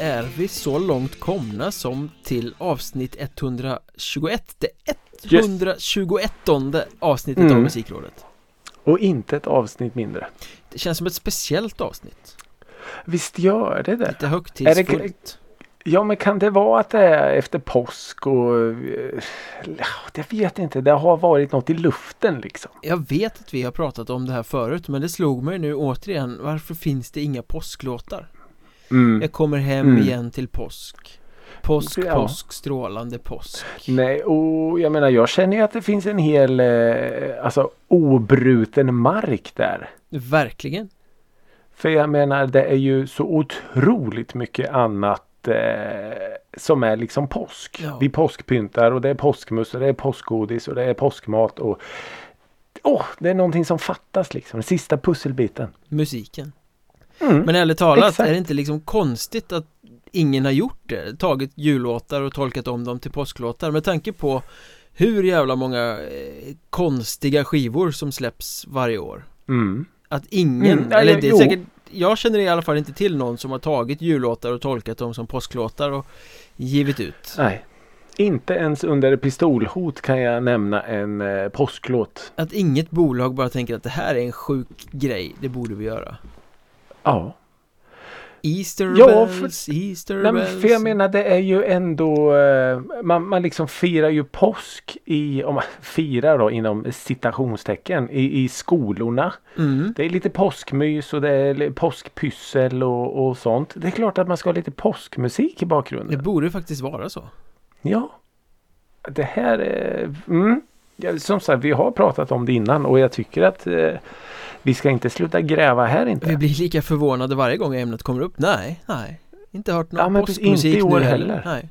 är vi så långt komna som till avsnitt 121 Det 121 avsnittet Mm. av Musikrådet Och inte ett avsnitt mindre. Det känns som ett speciellt avsnitt Visst gör det det? Lite högtidsfullt Ja men kan det vara att det är efter påsk och eh, ja, jag vet inte. Det har varit något i luften liksom. Jag vet att vi har pratat om det här förut men det slog mig nu återigen Varför finns det inga påsklåtar? Mm. Jag kommer hem Mm. igen till påsk Påsk, Ja. påsk, strålande påsk Nej, och jag menar jag känner ju att det finns en hel eh, alltså obruten mark där. Verkligen För jag menar det är ju så otroligt mycket annat eh, som är liksom påsk. Ja. Vi påskpyntar och det är påskmust och det är påskgodis och det är påskmat och Åh, det är någonting som fattas liksom. Den sista pusselbiten. Musiken Mm. Men ärligt talat, Exakt. är det inte liksom konstigt att ingen har gjort det? Tagit jullåtar och tolkat om dem till påsklåtar med tanke på hur jävla många eh, konstiga skivor som släpps varje år Mm. Att ingen, Mm, eller det är jo. säkert Jag känner i alla fall inte till någon som har tagit jullåtar och tolkat dem som påsklåtar och givit ut Nej. Inte ens under pistolhot kan jag nämna en eh, påsklåt. Att inget bolag bara tänker att det här är en sjuk grej, det borde vi göra Ja. Easter Ja, för- bells, Easter Nej, bells för jag menar det är ju ändå eh, man, man liksom firar ju påsk i, om man firar då inom citationstecken i, i skolorna. mm. Det är lite påskmys och det är påskpyssel och, och sånt. Det är klart att man ska ha lite påskmusik i Det bakgrunden. borde faktiskt vara så Ja. Det här är, mm, som sagt vi har pratat om det innan och jag tycker att eh, vi ska inte sluta gräva här inte. Vi blir lika förvånade varje gång ämnet kommer upp Nej, nej Inte hört någon Ja, påskmusik inte i år nu heller. Nej,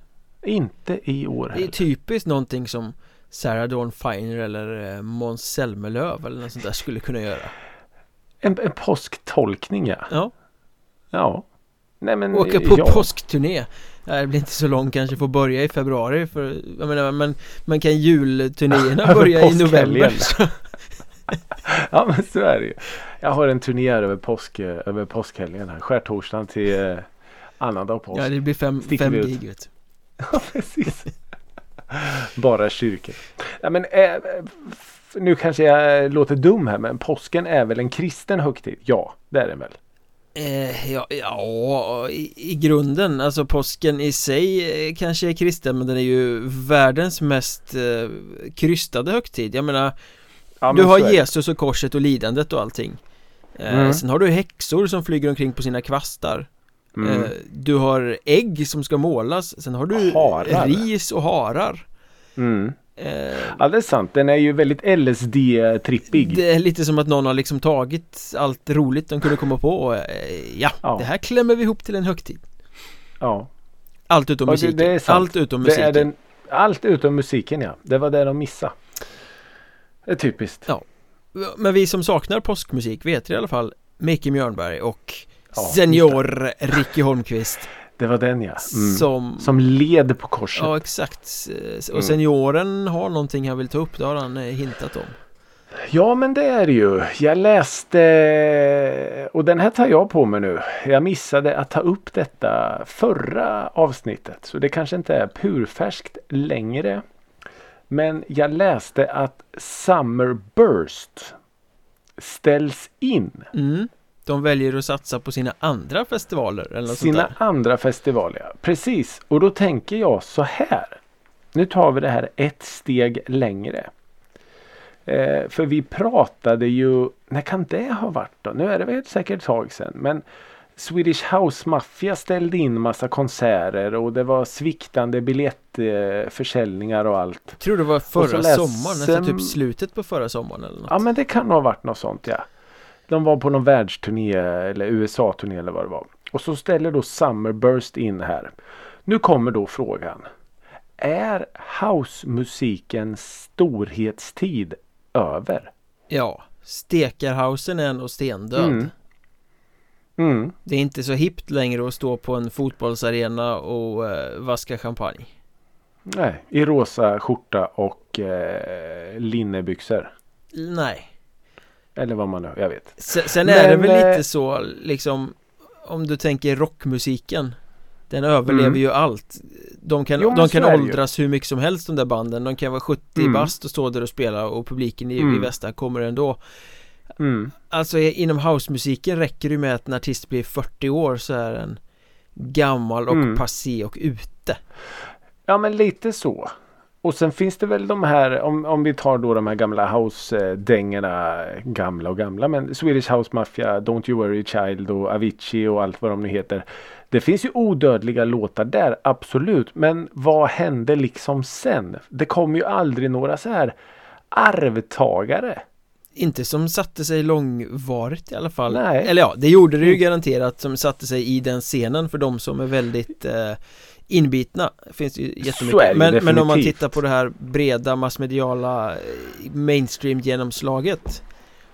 Inte i år det är heller. typiskt någonting som Sarah Dawn Finer eller eh, Måns Zelmerlöw eller något sånt där skulle kunna göra En, en påsktolkning ja. Ja, Ja. Nej men åka på ja. påskturné Det blir inte så lång kanske får börja i februari för Jag menar men Man kan julturnéerna börja i november. Ja men så är det ju. Jag har en turné över, påsk, över påskhelgen här. Skärtorsdagen till eh, annandag påsk. Ja det blir fem, Sticker fem ut. gig du. Ja, precis. Bara kyrkor. Ja, men, eh, nu kanske jag låter dum här men påsken är väl en kristen högtid? Ja, det är den väl. Eh, ja, ja i, i grunden, alltså påsken i sig eh, kanske är kristen men den är ju världens mest eh, krystade högtid Jag menar, Ja, du har. Jesus och korset och lidandet och allting eh, Mm. Sen har du häxor som flyger omkring på sina kvastar Mm. eh, Du har ägg som ska målas Sen har du Harar. ris och harar Mm. eh, Ja det är sant. Den är ju väldigt LSD-trippig. Det är lite som att någon har liksom tagit allt roligt de kunde komma på och, ja, Ja. det här klämmer vi ihop till en högtid Ja. Allt utom musiken, allt utom musiken den, allt utom musiken ja. Det var det de missade. Det är typiskt. Ja. Men vi som saknar påskmusik vet i alla fall Micke Mjörnberg och Ja, Senior Ricky Holmqvist Det var den ja. Mm. Som Som led på korset. Ja exakt Och Mm. senioren har någonting han vill ta upp, det har han eh, hintat om Ja men det är det ju. Jag läste och den här tar jag på mig nu. Jag missade att ta upp detta förra avsnittet. Så det kanske inte är purfärskt längre. Men jag läste att Summer Burst ställs in. mm. De väljer att satsa på sina andra festivaler eller Sina andra festivaler. ja. Precis. Och då tänker jag så här. Nu tar vi det här ett steg längre. Eh, för vi pratade ju, när kan det ha varit då? Nu är det väl säkert ett tag sedan. Men Swedish House Mafia ställde in massa konserter och det var sviktande biljettförsäljningar och allt. Jag tror det var förra läs- sommaren, sen- typ slutet på förra sommaren eller något Ja men det kan ha varit något sånt ja. De var på någon världsturné eller USA-turné eller vad det var. Och så ställer då Summerburst in här. Nu kommer då frågan. Är housemusikens storhetstid över? Ja, Stekarhausen är nog stendöd Mm. Mm. Det är inte så hippt längre att stå på en fotbollsarena och eh, vaska champagne Nej, i rosa skjorta och eh, linnebyxor. Nej Eller vad man nu, jag vet. Sen, sen är det Men, väl eh, lite så liksom Om du tänker rockmusiken Den överlever Mm. ju allt De kan, Jo, men de kan åldras hur mycket som helst de där banden De kan vara 70 Mm. bast och stå där och spela och publiken i, i Mm. västra kommer ändå Mm. Alltså inom housemusiken räcker det ju med att en artist blir 40 år så är den gammal och Mm. passé och ute Ja men lite så. Och sen finns det väl de här om, om vi tar då de här gamla house-dängorna. Gamla och gamla men Swedish House Mafia, Don't You Worry Child och Avicii och allt vad de nu heter. Det finns ju odödliga låtar där absolut. Men vad hände liksom sen? Det kom ju aldrig några så här arvtagare. Inte som satte sig långvarigt i alla fall Nej. Eller ja, det gjorde det ju Mm. garanterat som satte sig i den scenen för de som är väldigt eh, inbitna Finns det ju det jättemycket ju men, men om man tittar på det här breda massmediala eh, mainstream genomslaget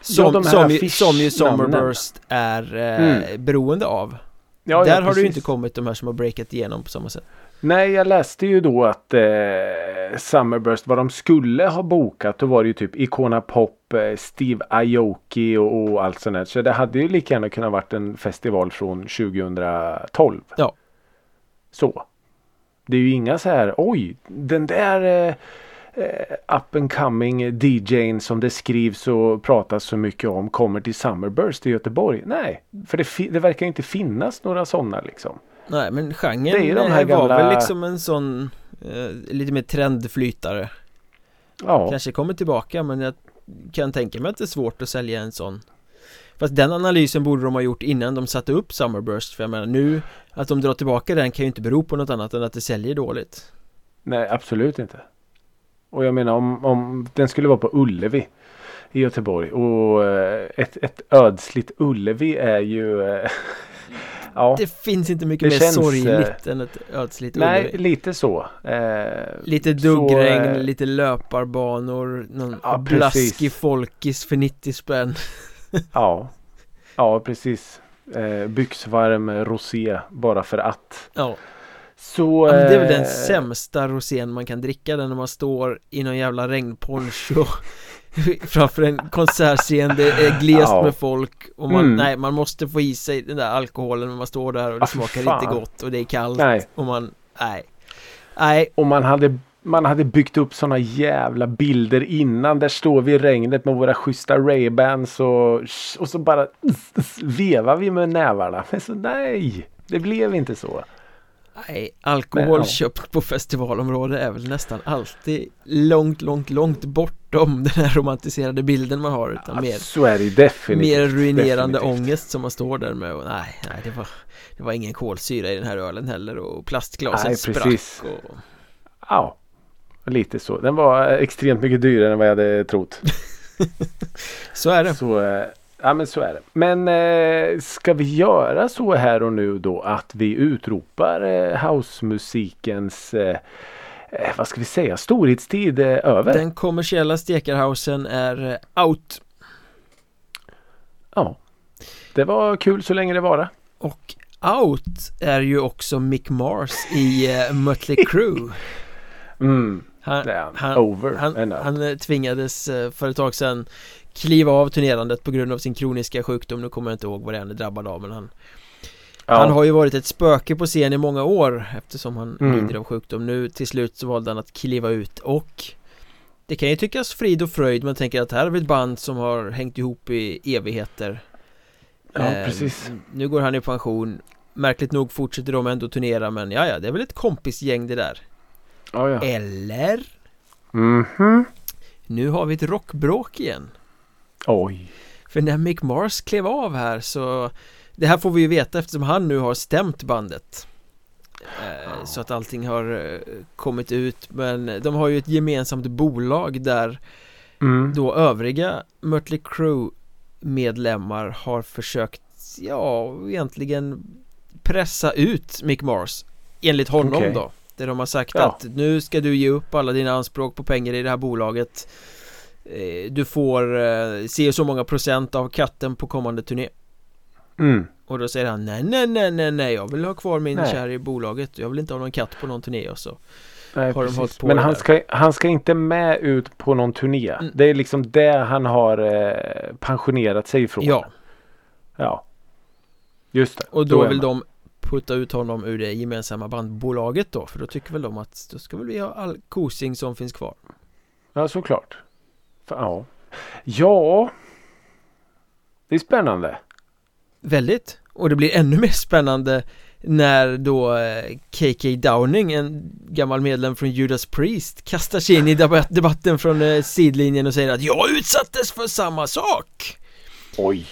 Som, här som, ju, som ju. Summerburst är eh, Mm. beroende av Ja, Där ja, har det precis. inte kommit de här som har breakat igenom på samma sätt Nej, jag läste ju då att eh, Summerburst, vad de skulle ha bokat, då var det ju typ Icona Pop, eh, Steve Aoki och, och allt sånt där. Så det hade ju lika gärna kunnat varit en festival från 2012. Ja. Så. Det är ju inga så här, oj, den där eh, eh, up and coming DJn som det skrivs och pratas så mycket om kommer till Summerburst i Göteborg. Nej, för det, det verkar inte finnas några sådana liksom. Nej men genren Det är de här eh, var gamla- väl liksom en sån eh, Lite mer trendflytare Ja. Kanske kommer tillbaka men jag kan tänka mig att det är svårt att sälja en sån Fast den analysen borde de ha gjort innan de satte upp Summerburst För jag menar nu Att de drar tillbaka den kan ju inte bero på något annat än att det säljer dåligt Nej, absolut inte. Och jag menar om, om den skulle vara på Ullevi i Göteborg och eh, ett, ett ödsligt Ullevi är ju eh, Ja, Det finns inte mycket Det mer känns, sorgligt än ett ödsligt nej Ullevi lite så. Eh, Lite så, duggregn, eh, lite löparbanor Någon Ja, blaskig precis. folkis för 90 spänn Ja, ja precis. Eh, byxvarm rosé bara för att. Ja, Så, ja det är väl den eh, sämsta rosén man kan dricka den när man står i någon jävla regnponcho Framför en konsertscen, det är glest Ja. med folk och man, Mm. nej man måste få i sig den där alkoholen när man står där och det Ah, smakar fan. inte gott och det är kallt Nej. och man, nej Nej, Och man hade, man hade byggt upp såna jävla bilder innan. Där står vi i regnet med våra schyssta Ray-Bans och, och så bara vevar vi med nävarna. Men så nej, det blev inte så. Nej alkohol ja. köpt på festivalområde är väl nästan alltid långt, långt, långt bortom den här romantiserade bilden man har utan mer Så är det definitivt. Mer ruinerande definitivt. ångest som man står där med och nej, nej det var Det var ingen kolsyra i den här ölen heller och plastglasen Nej, sprack precis. och Ja, lite så. Den var extremt mycket dyrare än vad jag hade trott. Så är det Så, eh, ja men så är det. Men eh, ska vi göra så här och nu då att vi utropar eh, housemusikens eh, eh, vad ska vi säga storhetstid eh, över? Den kommersiella stekarhausen är eh, out Ja. Det var kul så länge det var. Och out är ju också Mick Mars i uh, Mötley Crüe Mm, Han, han. Over han, han eh, tvingades eh, för ett tag sedan kliva av turnerandet på grund av sin kroniska sjukdom Nu kommer jag inte ihåg vad det är han är drabbad av men han ja. Han har ju varit ett spöke på scen i många år eftersom han Mm. lider av sjukdom Nu till slut så valde han att kliva ut och Det kan ju tyckas frid och fröjd man tänker att här är vi ett band som har hängt ihop i evigheter ja, Eh, precis. Nu går han i pension Märkligt nog fortsätter de ändå turnera men ja, ja det är väl ett kompisgäng det där Ja, ja. Eller? Mhm. Nu har vi ett rockbråk igen Oj. För när Mick Mars klev av här så Det här får vi ju veta eftersom han nu har stämt bandet eh, Så att allting har eh, kommit ut Men de har ju ett gemensamt bolag där Mm. då övriga Mötley Crüe medlemmar har försökt Ja, egentligen pressa ut Mick Mars Enligt honom Okej. då Där de har sagt Ja. att nu ska du ge upp alla dina anspråk på pengar i det här bolaget Du får eh, se så många procent av katten på kommande turné Mm. Och då säger han nej nej nej nej nej jag vill ha kvar min Nej. kär i bolaget Jag vill inte ha någon katt på någon turné och så Nej, Har de precis. hållit på Men han ska, han ska inte med ut på någon turné. Mm. Det är liksom det han har eh, pensionerat sig ifrån. Ja, Ja. Just det. och då väl man. de putta ut honom ur det gemensamma bandbolaget då För då tycker väl de att då ska väl vi ha all kosing som finns kvar Ja såklart. Ja. ja. Det är spännande. Väldigt Och det blir ännu mer spännande när då eh, KK Downing, en gammal medlem från Judas Priest kastar sig in i debatten från eh, sidlinjen och säger att jag utsattes för samma sak Oj.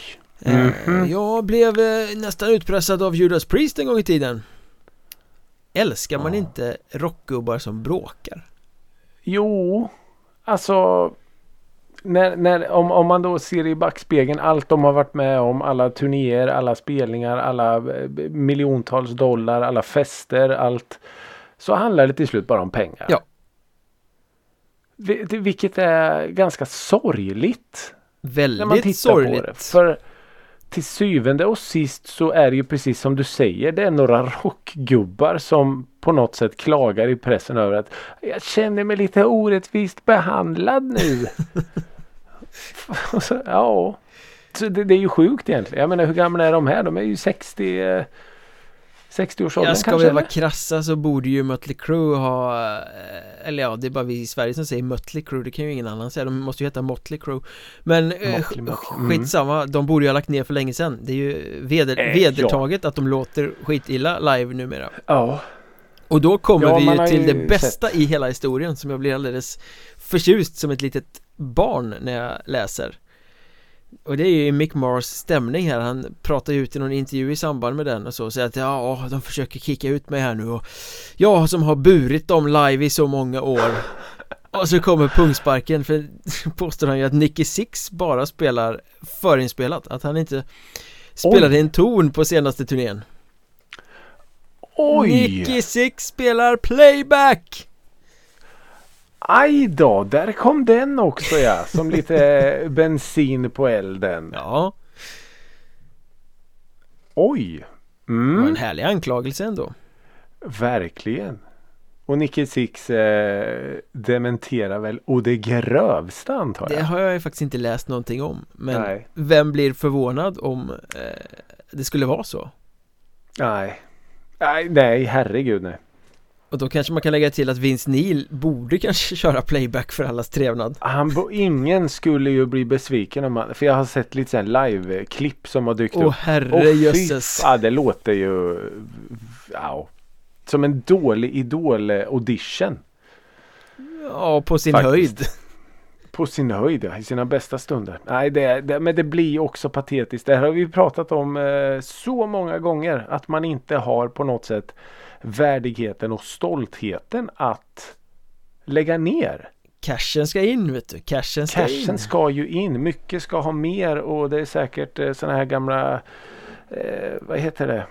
Mm -hmm. Jag blev nästan utpressad av Judas Priest en gång i tiden Älskar man ja. inte rockgubbar som bråkar? Jo, alltså när, när, om, om man då ser i backspegeln allt de har varit med om, alla turnéer, alla spelningar, alla eh, miljontals dollar, alla fester, allt. Så handlar det till slut bara om pengar. Ja. Vilket är ganska sorgligt. Väldigt när man tittar sorgligt. På det. För till syvende och sist så är det ju precis som du säger. Det är några rockgubbar som på något sätt klagar i pressen över att jag känner mig lite orättvist behandlad nu. så, ja, så det, det, är ju sjukt egentligen. Jag menar hur gamla är de här? De är ju 60 60-årsåldern Jag ska kanske, vi vara krassa så borde ju Mötley Crüe ha eh, Eller ja, det är bara vi i Sverige som säger Mötley Crüe Det kan ju ingen annan säga, de måste ju heta Motley Crüe Men Motley, eh, Motley. Mm. skitsamma, de borde ju ha lagt ner för länge sedan Det är ju veder, äh, vedertaget ja. att de låter skitilla live numera Ja Och då kommer ja, vi ju till det bästa sett. i hela historien som jag blir alldeles förtjust som ett litet barn när jag läser och det är ju Mick Mars stämning här, han pratar ju ut i någon intervju i samband med den och så säger att ja, de försöker kicka ut mig här nu och jag som har burit dem live i så många år och så kommer pungsparken för påstår han ju att Nicky Six bara spelar förinspelat, att han inte spelade Oj. en ton på senaste turnén Oj! Nicky Six spelar playback! Aj då, där kom den också ja. Som lite bensin på elden. Ja. Oj. Mm. Det var en härlig anklagelse ändå. Verkligen. Och Nicky Six eh, dementerar väl och det grövsta antar jag. Det har jag ju faktiskt inte läst någonting om. Men nej. vem blir förvånad om eh, det skulle vara så? Nej. Nej, nej herregud nej. Och då kanske man kan lägga till att Vince Neil borde kanske köra playback för allas trevnad Han, ingen skulle ju bli besviken om man, för jag har sett lite sån live-klipp som har dykt Åh, upp herre jösses Ja det låter ju wow. Som en dålig idol-audition Ja på sin Faktiskt. höjd på sin höjd, ja, i sina bästa stunder. Nej, det, det, men det blir också patetiskt. Det här har vi pratat om eh, så många gånger. Att man inte har på något sätt värdigheten och stoltheten att lägga ner. Cashen ska in vet du, cashen ska cashen in. ska ju in, mycket ska ha mer och det är säkert eh, sådana här gamla eh, vad heter det?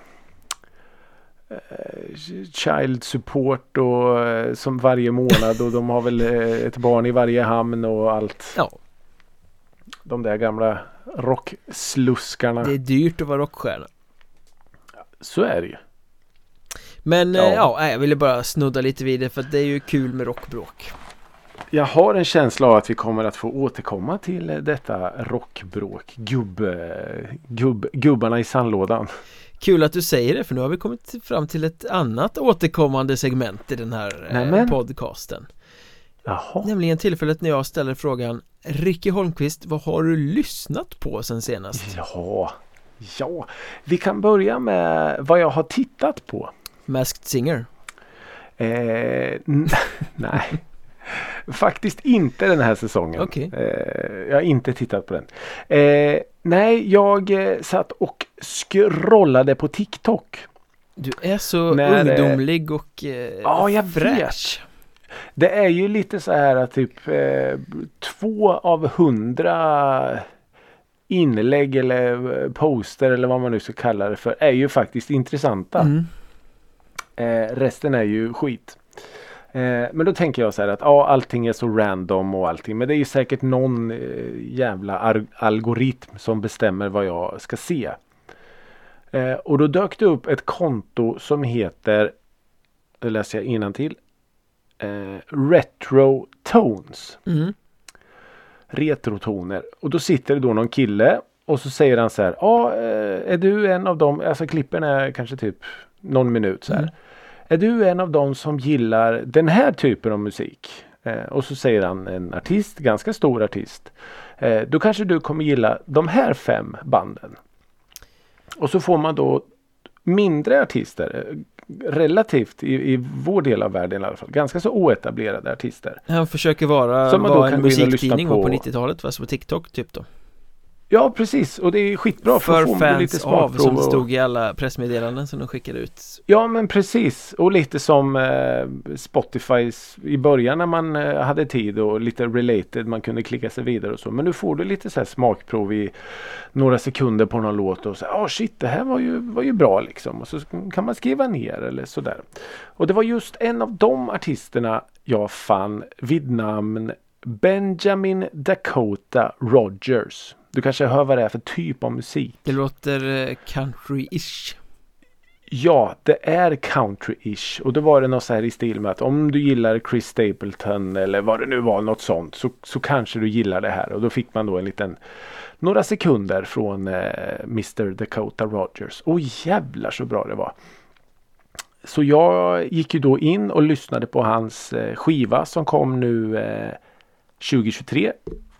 Eh, child support och eh, som varje månad och de har väl eh, ett barn i varje hamn och allt. Ja. De där gamla rocksluskarna. Det är dyrt att vara rockstjärna. Så är det ju. Men ja, ja jag ville bara snudda lite vid det för det är ju kul med rockbråk. Jag har en känsla av att vi kommer att få återkomma till detta rockbråk. Gubb, gubb, gubbarna i sandlådan. Kul att du säger det för nu har vi kommit fram till ett annat återkommande segment i den här eh, Nämen. podcasten. Jaha. Nämligen tillfället när jag ställer frågan Ricky Holmqvist, vad har du lyssnat på sen senast? Ja, ja, vi kan börja med vad jag har tittat på. Masked Singer? Eh, nej. Faktiskt inte den här säsongen. Okay. Eh, jag har inte tittat på den. Eh, nej, jag eh, satt och scrollade på TikTok. Du är så När, eh, ungdomlig och eh, ja, jag fräsch. Vet. Det är ju lite så här att typ eh, två av hundra inlägg eller poster eller vad man nu ska kalla det för är ju faktiskt intressanta. Mm. Eh, resten är ju skit. Eh, men då tänker jag så här att ja, allting är så random och allting. Men det är ju säkert någon eh, jävla algoritm som bestämmer vad jag ska se. Eh, och då dök det upp ett konto som heter, nu läser jag innantill. Eh, Retro Tones. Mm. Retrotoner. Och då sitter det då någon kille och så säger han så här. Ja, är du en av dem? Alltså klippen är kanske typ någon minut så här. Mm. Är du en av dem som gillar den här typen av musik? Eh, och så säger han en artist, ganska stor artist. Eh, då kanske du kommer gilla de här fem banden. Och så får man då mindre artister. eh, Relativt i, i vår del av världen i alla fall. Ganska så oetablerade artister. Han försöker vara, Som man då vara en kan lyssna musiktidning på, på. på 90-talet fast på TikTok typ då Ja precis och det är skitbra för, För att få lite fans av som och- stod i alla pressmeddelanden som de skickade ut Ja men precis och lite som eh, Spotifys i början när man eh, hade tid och lite related man kunde klicka sig vidare och så. Men nu får du lite så här smakprov i några sekunder på någon låt och så ja oh, shit det här var ju, var ju bra liksom. Och så kan man skriva ner eller sådär. Och det var just en av de artisterna jag fann vid namn Benjamin Dakota Rogers. Du kanske hör vad det är för typ av musik? Det låter eh, country-ish Ja, det är country-ish. Och då var det något så här i stil med att om du gillar Chris Stapleton eller vad det nu var, något sånt. Så, så kanske du gillar det här. Och då fick man då en liten några sekunder från eh, Mr Dakota Rogers. Och jävlar så bra det var. Så jag gick ju då in och lyssnade på hans eh, skiva som kom nu eh, 2023.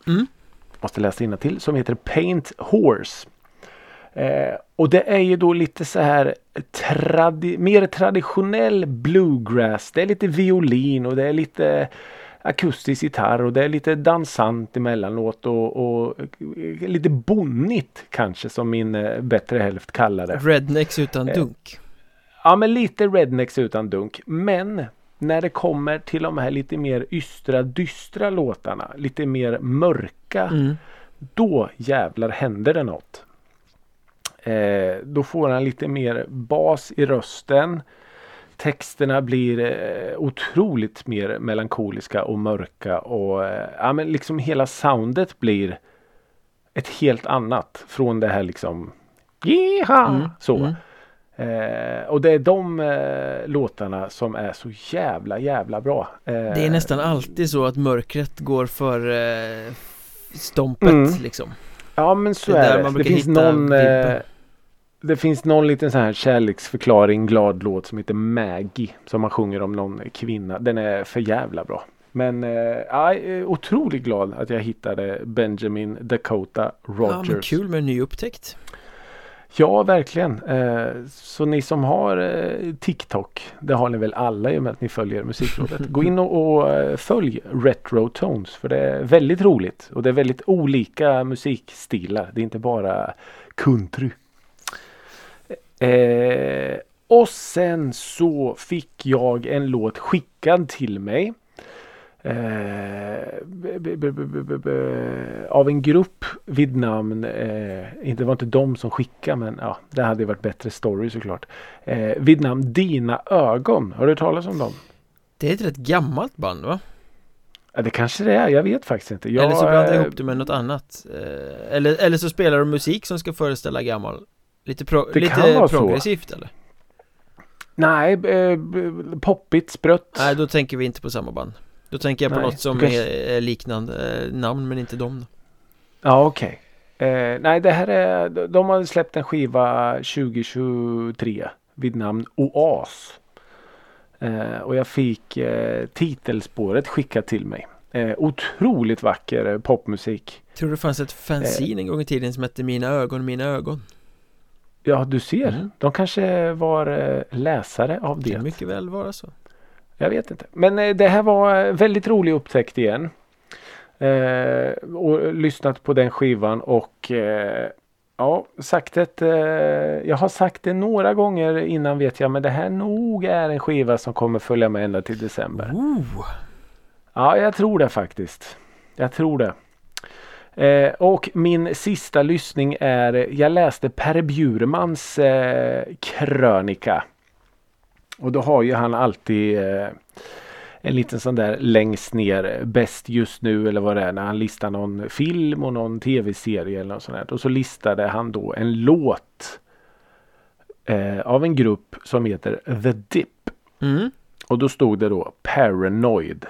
Mm. Måste läsa till som heter Paint Horse. Eh, och det är ju då lite så här tradi- mer traditionell bluegrass. Det är lite violin och det är lite akustisk gitarr och det är lite dansant emellanåt och, och lite bonnigt kanske som min eh, bättre hälft kallar det. Rednecks utan Eh, dunk Ja men lite rednecks utan dunk. Men när det kommer till de här lite mer ystra dystra låtarna. Lite mer mörka. mm. Då jävlar händer det något. Eh, då får han lite mer bas i rösten. Texterna blir eh, otroligt mer melankoliska och mörka och eh, ja, men liksom hela soundet blir ett helt annat från det här liksom Jeha! Mm. Så. Mm. Eh, och det är de eh, låtarna som är så jävla jävla bra. Eh, Det är nästan alltid så att mörkret går för eh, stompet Mm. liksom Ja men så Det är är det. Det finns någon eh. Det finns någon liten sån här kärleksförklaring glad låt som heter Maggie. Som man sjunger om någon kvinna. Den är för jävla bra. Men eh, ja, jag är otroligt glad att jag hittade Benjamin Dakota Rogers. Ja men kul med en ny upptäckt Ja, verkligen. Eh, så ni som har eh, TikTok, det har ni väl alla i och med att ni följer Musikrådet. Gå in och, eh, följ Retro Tones för det är väldigt roligt och det är väldigt olika musikstilar. Det är inte bara country. Och sen så fick jag en låt skickad till mig. Av en grupp vid namn, eh, det var inte de som skickade men ja, det hade varit bättre story såklart. Eh, vid namn Dina ögon, har du hört talas om dem? Det är ett rätt gammalt band va? Ja, det kanske det är, jag vet faktiskt inte. Jag, eller så blandar jag eh, ihop det med något annat eh, eller, eller så spelar de musik som ska föreställa gammal Lite, pro, Det kan lite vara så. progressivt eller? Nej, eh, poppigt, sprött. Nej då tänker vi inte på samma band Då tänker jag på Nej, något som är, är liknande eh, namn men inte dem då. Ja, okej. Eh, nej, det här är, de- har släppt en skiva 2023 vid namn Oas. Eh, och jag fick eh, titelspåret skickat till mig. Eh, otroligt vacker eh, popmusik. Tror det fanns ett fanzine en gång i tiden som hette Mina ögon, mina ögon Ja, du ser. Mm. De kanske var eh, läsare av Det det. kan mycket väl vara så Jag vet inte. Men eh, det här var eh, väldigt rolig upptäckt igen. Eh, och lyssnat på den skivan och eh, ja, sagt det. Eh, jag har sagt det några gånger innan vet jag. Men det här nog är en skiva som kommer följa med ända till december. Ooh. Ja, jag tror det faktiskt. Jag tror det. Eh, och min sista lyssning är, jag läste Per Bjurmans eh, krönika. Och då har ju han alltid eh, en liten sån där längst ner bäst just nu eller vad det är när han listar någon film och någon tv-serie eller något sånt där. Och så listade han då en låt eh, av en grupp som heter The Dip. Mm. Och då stod det då Paranoid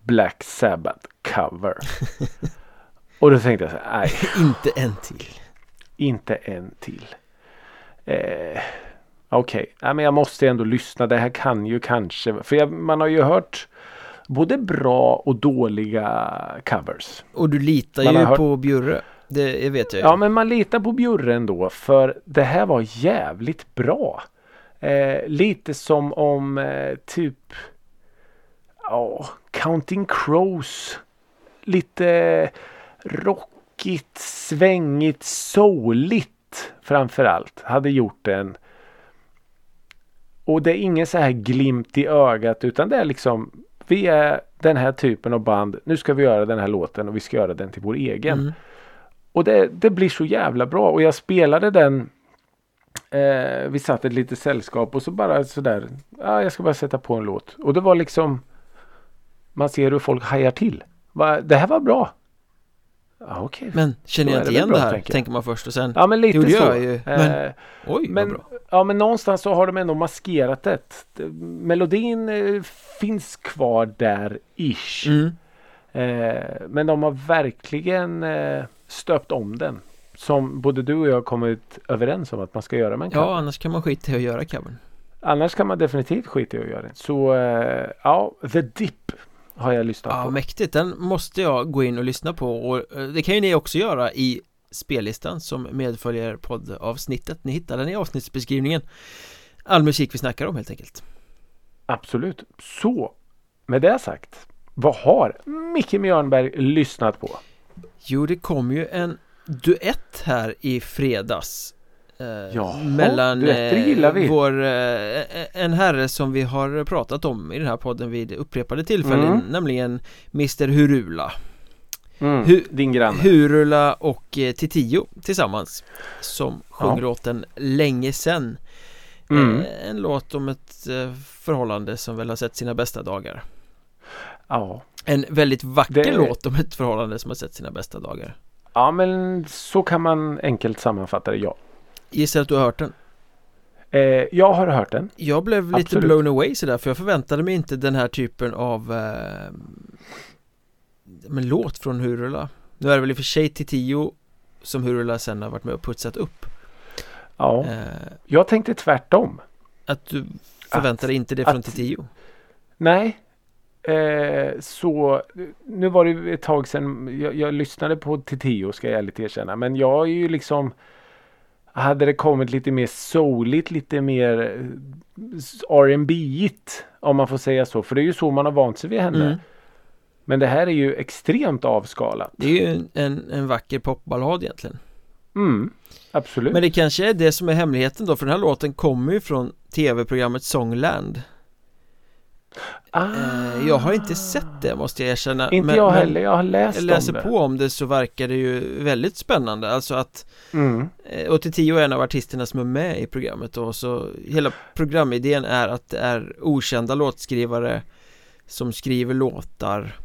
Black Sabbath cover. och då tänkte jag så här, nej, Inte en till inte en till. Eh, okej, okay. men jag måste ändå lyssna. Det här kan ju kanske, för jag, man har ju hört både bra och dåliga covers. Och du litar man ju hört... på Bjurre. Det vet jag ju. Ja men man litar på Bjurre ändå för det här var jävligt bra. Eh, lite som om eh, typ ja, Counting Crows. Lite rockigt, svängigt, souligt framförallt. Hade gjort en. Och det är ingen så här glimt i ögat utan det är liksom vi är den här typen av band. Nu ska vi göra den här låten och vi ska göra den till vår egen. Mm. Och det, det blir så jävla bra och jag spelade den eh, vi satt ett litet sällskap och så bara sådär. Ja, jag ska bara sätta på en låt. Och det var liksom. Man ser hur folk hajar till. Va, det här var bra. Ja, okay. Men känner jag inte igen bra, det här? Tänker, tänker, man först och sen. Ja men lite så. Jag ju. Men, eh, oj, men, bra. Ja men någonstans så har de ändå maskerat det. Melodin eh, finns kvar där ish. Mm. Eh, men de har verkligen eh, stöpt om den. Som både du och jag kommit överens om att man ska göra med en cover. Ja annars kan man skita i att göra covern. Annars kan man definitivt skita i att göra den. Så eh, ja, The Dip har jag lyssnat ja, på. Mäktigt. Den måste jag gå in och lyssna på och eh, det kan ju ni också göra i spellistan som medföljer poddavsnittet. Ni hittar den i avsnittsbeskrivningen. All musik vi snackar om helt enkelt. Absolut. Så, med det sagt. Vad har Micke Mjörnberg lyssnat på? Jo, det kom ju en duett här i fredags Jaha, mellan eh, vår, eh, en herre som vi har pratat om i den här podden vid upprepade tillfällen mm. nämligen Mr Hurula mm, Hu Din granne Hurula och eh, Titio tillsammans som sjöng ja. låten Länge sen mm. eh, En låt om ett eh, förhållande som väl har sett sina bästa dagar Ja En väldigt vacker det... låt om ett förhållande som har sett sina bästa dagar Ja men så kan man enkelt sammanfatta det, ja. Gissar att du har hört den? Eh, jag har hört den. Jag blev Absolut. lite blown away sådär för jag förväntade mig inte den här typen av eh, men låt från Hurula. Nu är det väl i och för sig Tio som Hurula sen har varit med och putsat upp. Ja, eh, jag tänkte tvärtom. Att du förväntade att, inte det från Tio? Nej, Eh, så nu var det ett tag sedan jag, jag lyssnade på Titio ska jag ärligt erkänna. Men jag är ju liksom hade det kommit lite mer souligt, lite mer eh, rb igt om man får säga så. För det är ju så man har vant sig vid henne. Mm. Men det här är ju extremt avskalat. Det är ju en, en vacker popballad egentligen. Mm, absolut. Men det kanske är det som är hemligheten då, för den här låten kommer ju från tv-programmet Songland. Ah. Eh, jag har inte sett det måste jag erkänna Inte men, jag heller, jag har läst Jag läser om på om det så verkar det ju väldigt spännande Alltså att mm. Eh, och till tio är en av artisterna som är med i programmet och så Hela programidén är att det är okända låtskrivare Som skriver låtar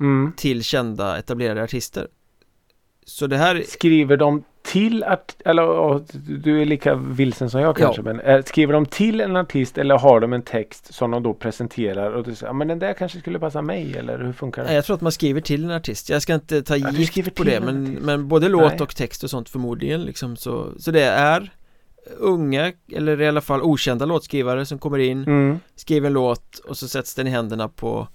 mm. Till kända etablerade artister Så det här Skriver de till att, eller du är lika vilsen som jag kanske, ja. men är, skriver de till en artist eller har de en text som de då presenterar och du säger, men den där kanske skulle passa mig eller hur funkar det? Jag tror att man skriver till en artist, jag ska inte ta ja, gift på det men, men både låt Nej. och text och sånt förmodligen liksom så, så det är unga eller i alla fall okända låtskrivare som kommer in, mm. skriver en låt och så sätts den i händerna på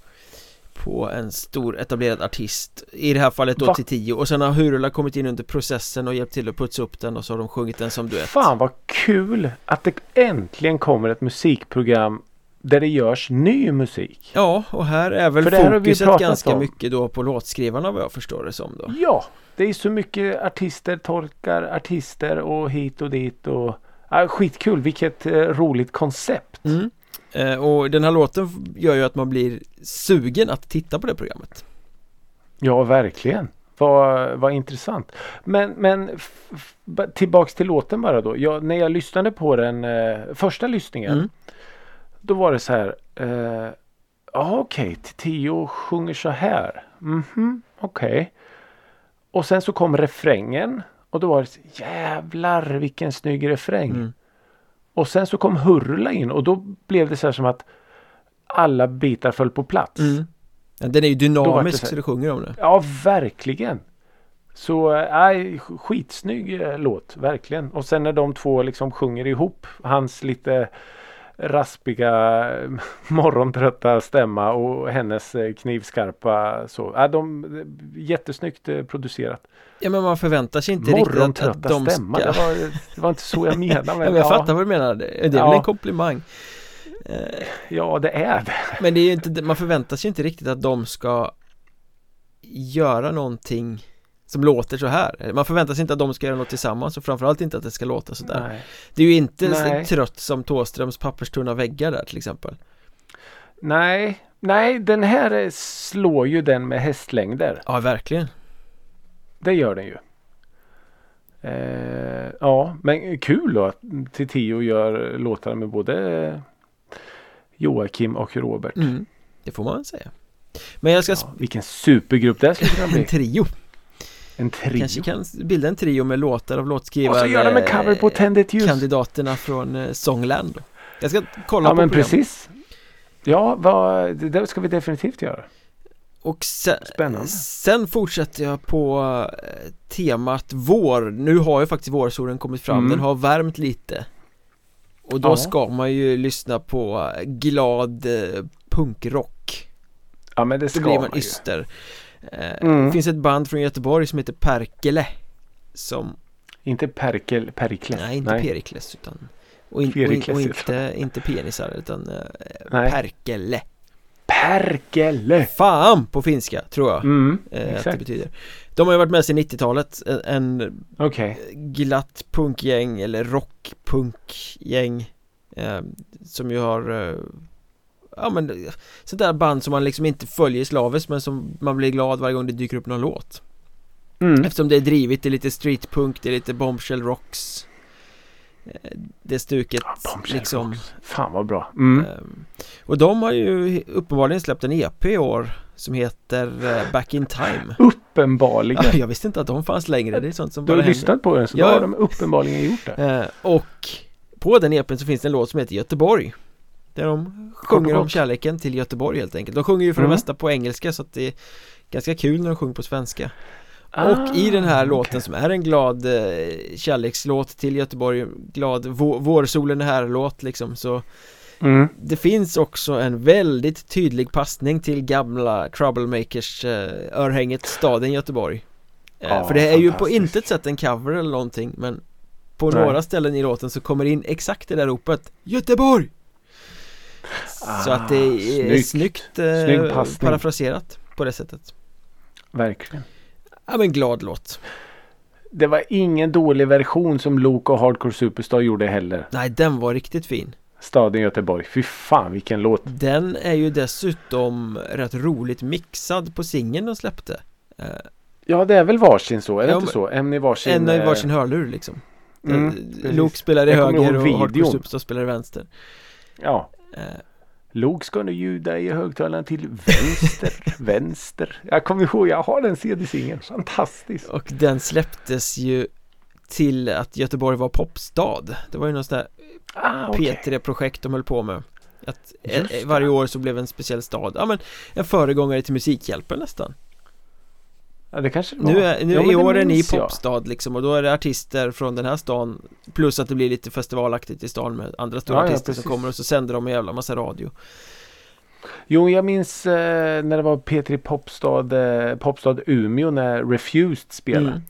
på en stor etablerad artist I det här fallet då Va? till tio och sen har Hurula kommit in under processen och hjälpt till att putsa upp den och så har de sjungit den som duett Fan vad kul att det äntligen kommer ett musikprogram där det görs ny musik Ja och här är väl fokuset ganska om. mycket då på låtskrivarna vad jag förstår det som då Ja Det är så mycket artister, tolkar, artister och hit och dit och ja, Skitkul, vilket eh, roligt koncept mm. Eh, och den här låten gör ju att man blir sugen att titta på det programmet. Ja, verkligen. Vad, vad intressant. Men, men tillbaks till låten bara då. Jag, när jag lyssnade på den eh, första lyssningen. Mm. Då var det så här. Eh, okej, okay, Tio sjunger så här. Mhm, mm okej. Okay. Och sen så kom refrängen. Och då var det så, jävlar vilken snygg refräng. Mm. Och sen så kom Hurla in och då blev det så här som att alla bitar föll på plats. Mm. Ja, den är ju dynamisk så, så det sjunger om det. Ja, verkligen. Så nej, skitsnygg eh, låt, verkligen. Och sen när de två liksom sjunger ihop hans lite raspiga morgontrötta stämma och hennes eh, knivskarpa så. Ja, de, jättesnyggt eh, producerat. Ja men man förväntar sig inte riktigt att, att de ska... stämma, det var, det var inte så jag menade. Men, ja, men jag ja. fattar vad du menar. Det är väl en komplimang. Ja det är det. Men det är inte, man förväntar sig inte riktigt att de ska göra någonting som låter så här. Man förväntar sig inte att de ska göra något tillsammans och framförallt inte att det ska låta så där. Nej. Det är ju inte Nej. trött som Tåströms papperstunna väggar där till exempel. Nej, nej den här slår ju den med hästlängder. Ja verkligen. Det gör den ju. Eh, Ja men kul då att Tio gör låtar med både Joakim och Robert. Mm, Det får man säga. Men jag ska ja, Vilken supergrupp det skulle kunna bli. En trio en trio. Kanske kan bilda en trio med låtar av låtskrivare Och så gör de en cover på Tändet ljus. Kandidaterna från eh, Songland. Jag ska kolla ja, på men precis. Ja, vad, det ska vi definitivt göra. Och sen, Spännande. sen fortsätter jag på eh, temat vår. Nu har ju faktiskt vårsolen kommit fram, mm. den har värmt lite. Och då ja. ska man ju lyssna på glad eh, punkrock. Ja men det ska Då blir man, man yster. Eh, mm. Det finns ett band från Göteborg som heter Perkele Som Inte Perkel, Perikles Nej, inte Nej. Perikles utan Och, in, och, in, och inte, inte penisar utan uh, Perkele Perkele Fan på finska tror jag mm, eh, att det betyder De har ju varit med sedan 90-talet En okay. glatt punkgäng eller rockpunkgäng eh, Som ju har eh, ja men sånt där band som man liksom inte följer slaviskt men som man blir glad varje gång det dyker upp någon låt. Mm. Eftersom det är drivet, det är lite streetpunk, det är lite bombshell rocks. Eh, Det stuket ja, liksom. rocks. Fan vad bra. Mm. Ehm, och de har ju uppenbarligen släppt en EP i år Som heter eh, Back in Time. Uppenbarligen. Ja, Jag visste inte att de fanns längre, det är sånt som Du har lyssnat på den så ja. då har de uppenbarligen gjort det. Eh, Och på den EPn så finns det en låt som heter Göteborg där de sjunger om kärleken till Göteborg helt enkelt De sjunger ju för mm. det mesta på engelska så att det är ganska kul när de sjunger på svenska ah, Och i den här låten okay. som är en glad eh, kärlekslåt till Göteborg Glad vå vårsolen är här-låt liksom så mm. Det finns också en väldigt tydlig passning till gamla Troublemakers eh, örhänget staden Göteborg eh, För det är ju på intet sätt en cover eller någonting men På Nej. några ställen i låten så kommer in exakt det där ropet Göteborg! Ah, så att det är snyggt, snyggt eh, parafraserat på det sättet. Verkligen. Ja men glad låt. Det var ingen dålig version som Luke och Hardcore Superstar gjorde heller. Nej den var riktigt fin. Staden Göteborg, fy fan vilken låt. Den är ju dessutom rätt roligt mixad på singeln de släppte. Eh, Ja det är väl varsin så, är det ja, inte så? En i varsin En i varsin hörlur liksom. Mm, Luke spelar i höger och Hardcore Superstar spelar i vänster. Ja eh, Låg ska nu ljuda i högtalaren till vänster, vänster. Jag kommer ihåg, jag har den CD-singeln, fantastisk. Och den släpptes ju till att Göteborg var popstad. Det var ju något sånt där ah, okay. P3-projekt de höll på med. Att varje år så blev en speciell stad, ja men en föregångare till Musikhjälpen nästan. Ja det kanske det var. Nu, är, nu ja, i år är ni popstad liksom och då är det artister från den här stan Plus att det blir lite festivalaktigt i stan med andra stora ja, artister ja, som kommer och så sänder de en jävla massa radio Jo jag minns eh, när det var P3 Popstad eh, Popstad Umeå när Refused spelade mm.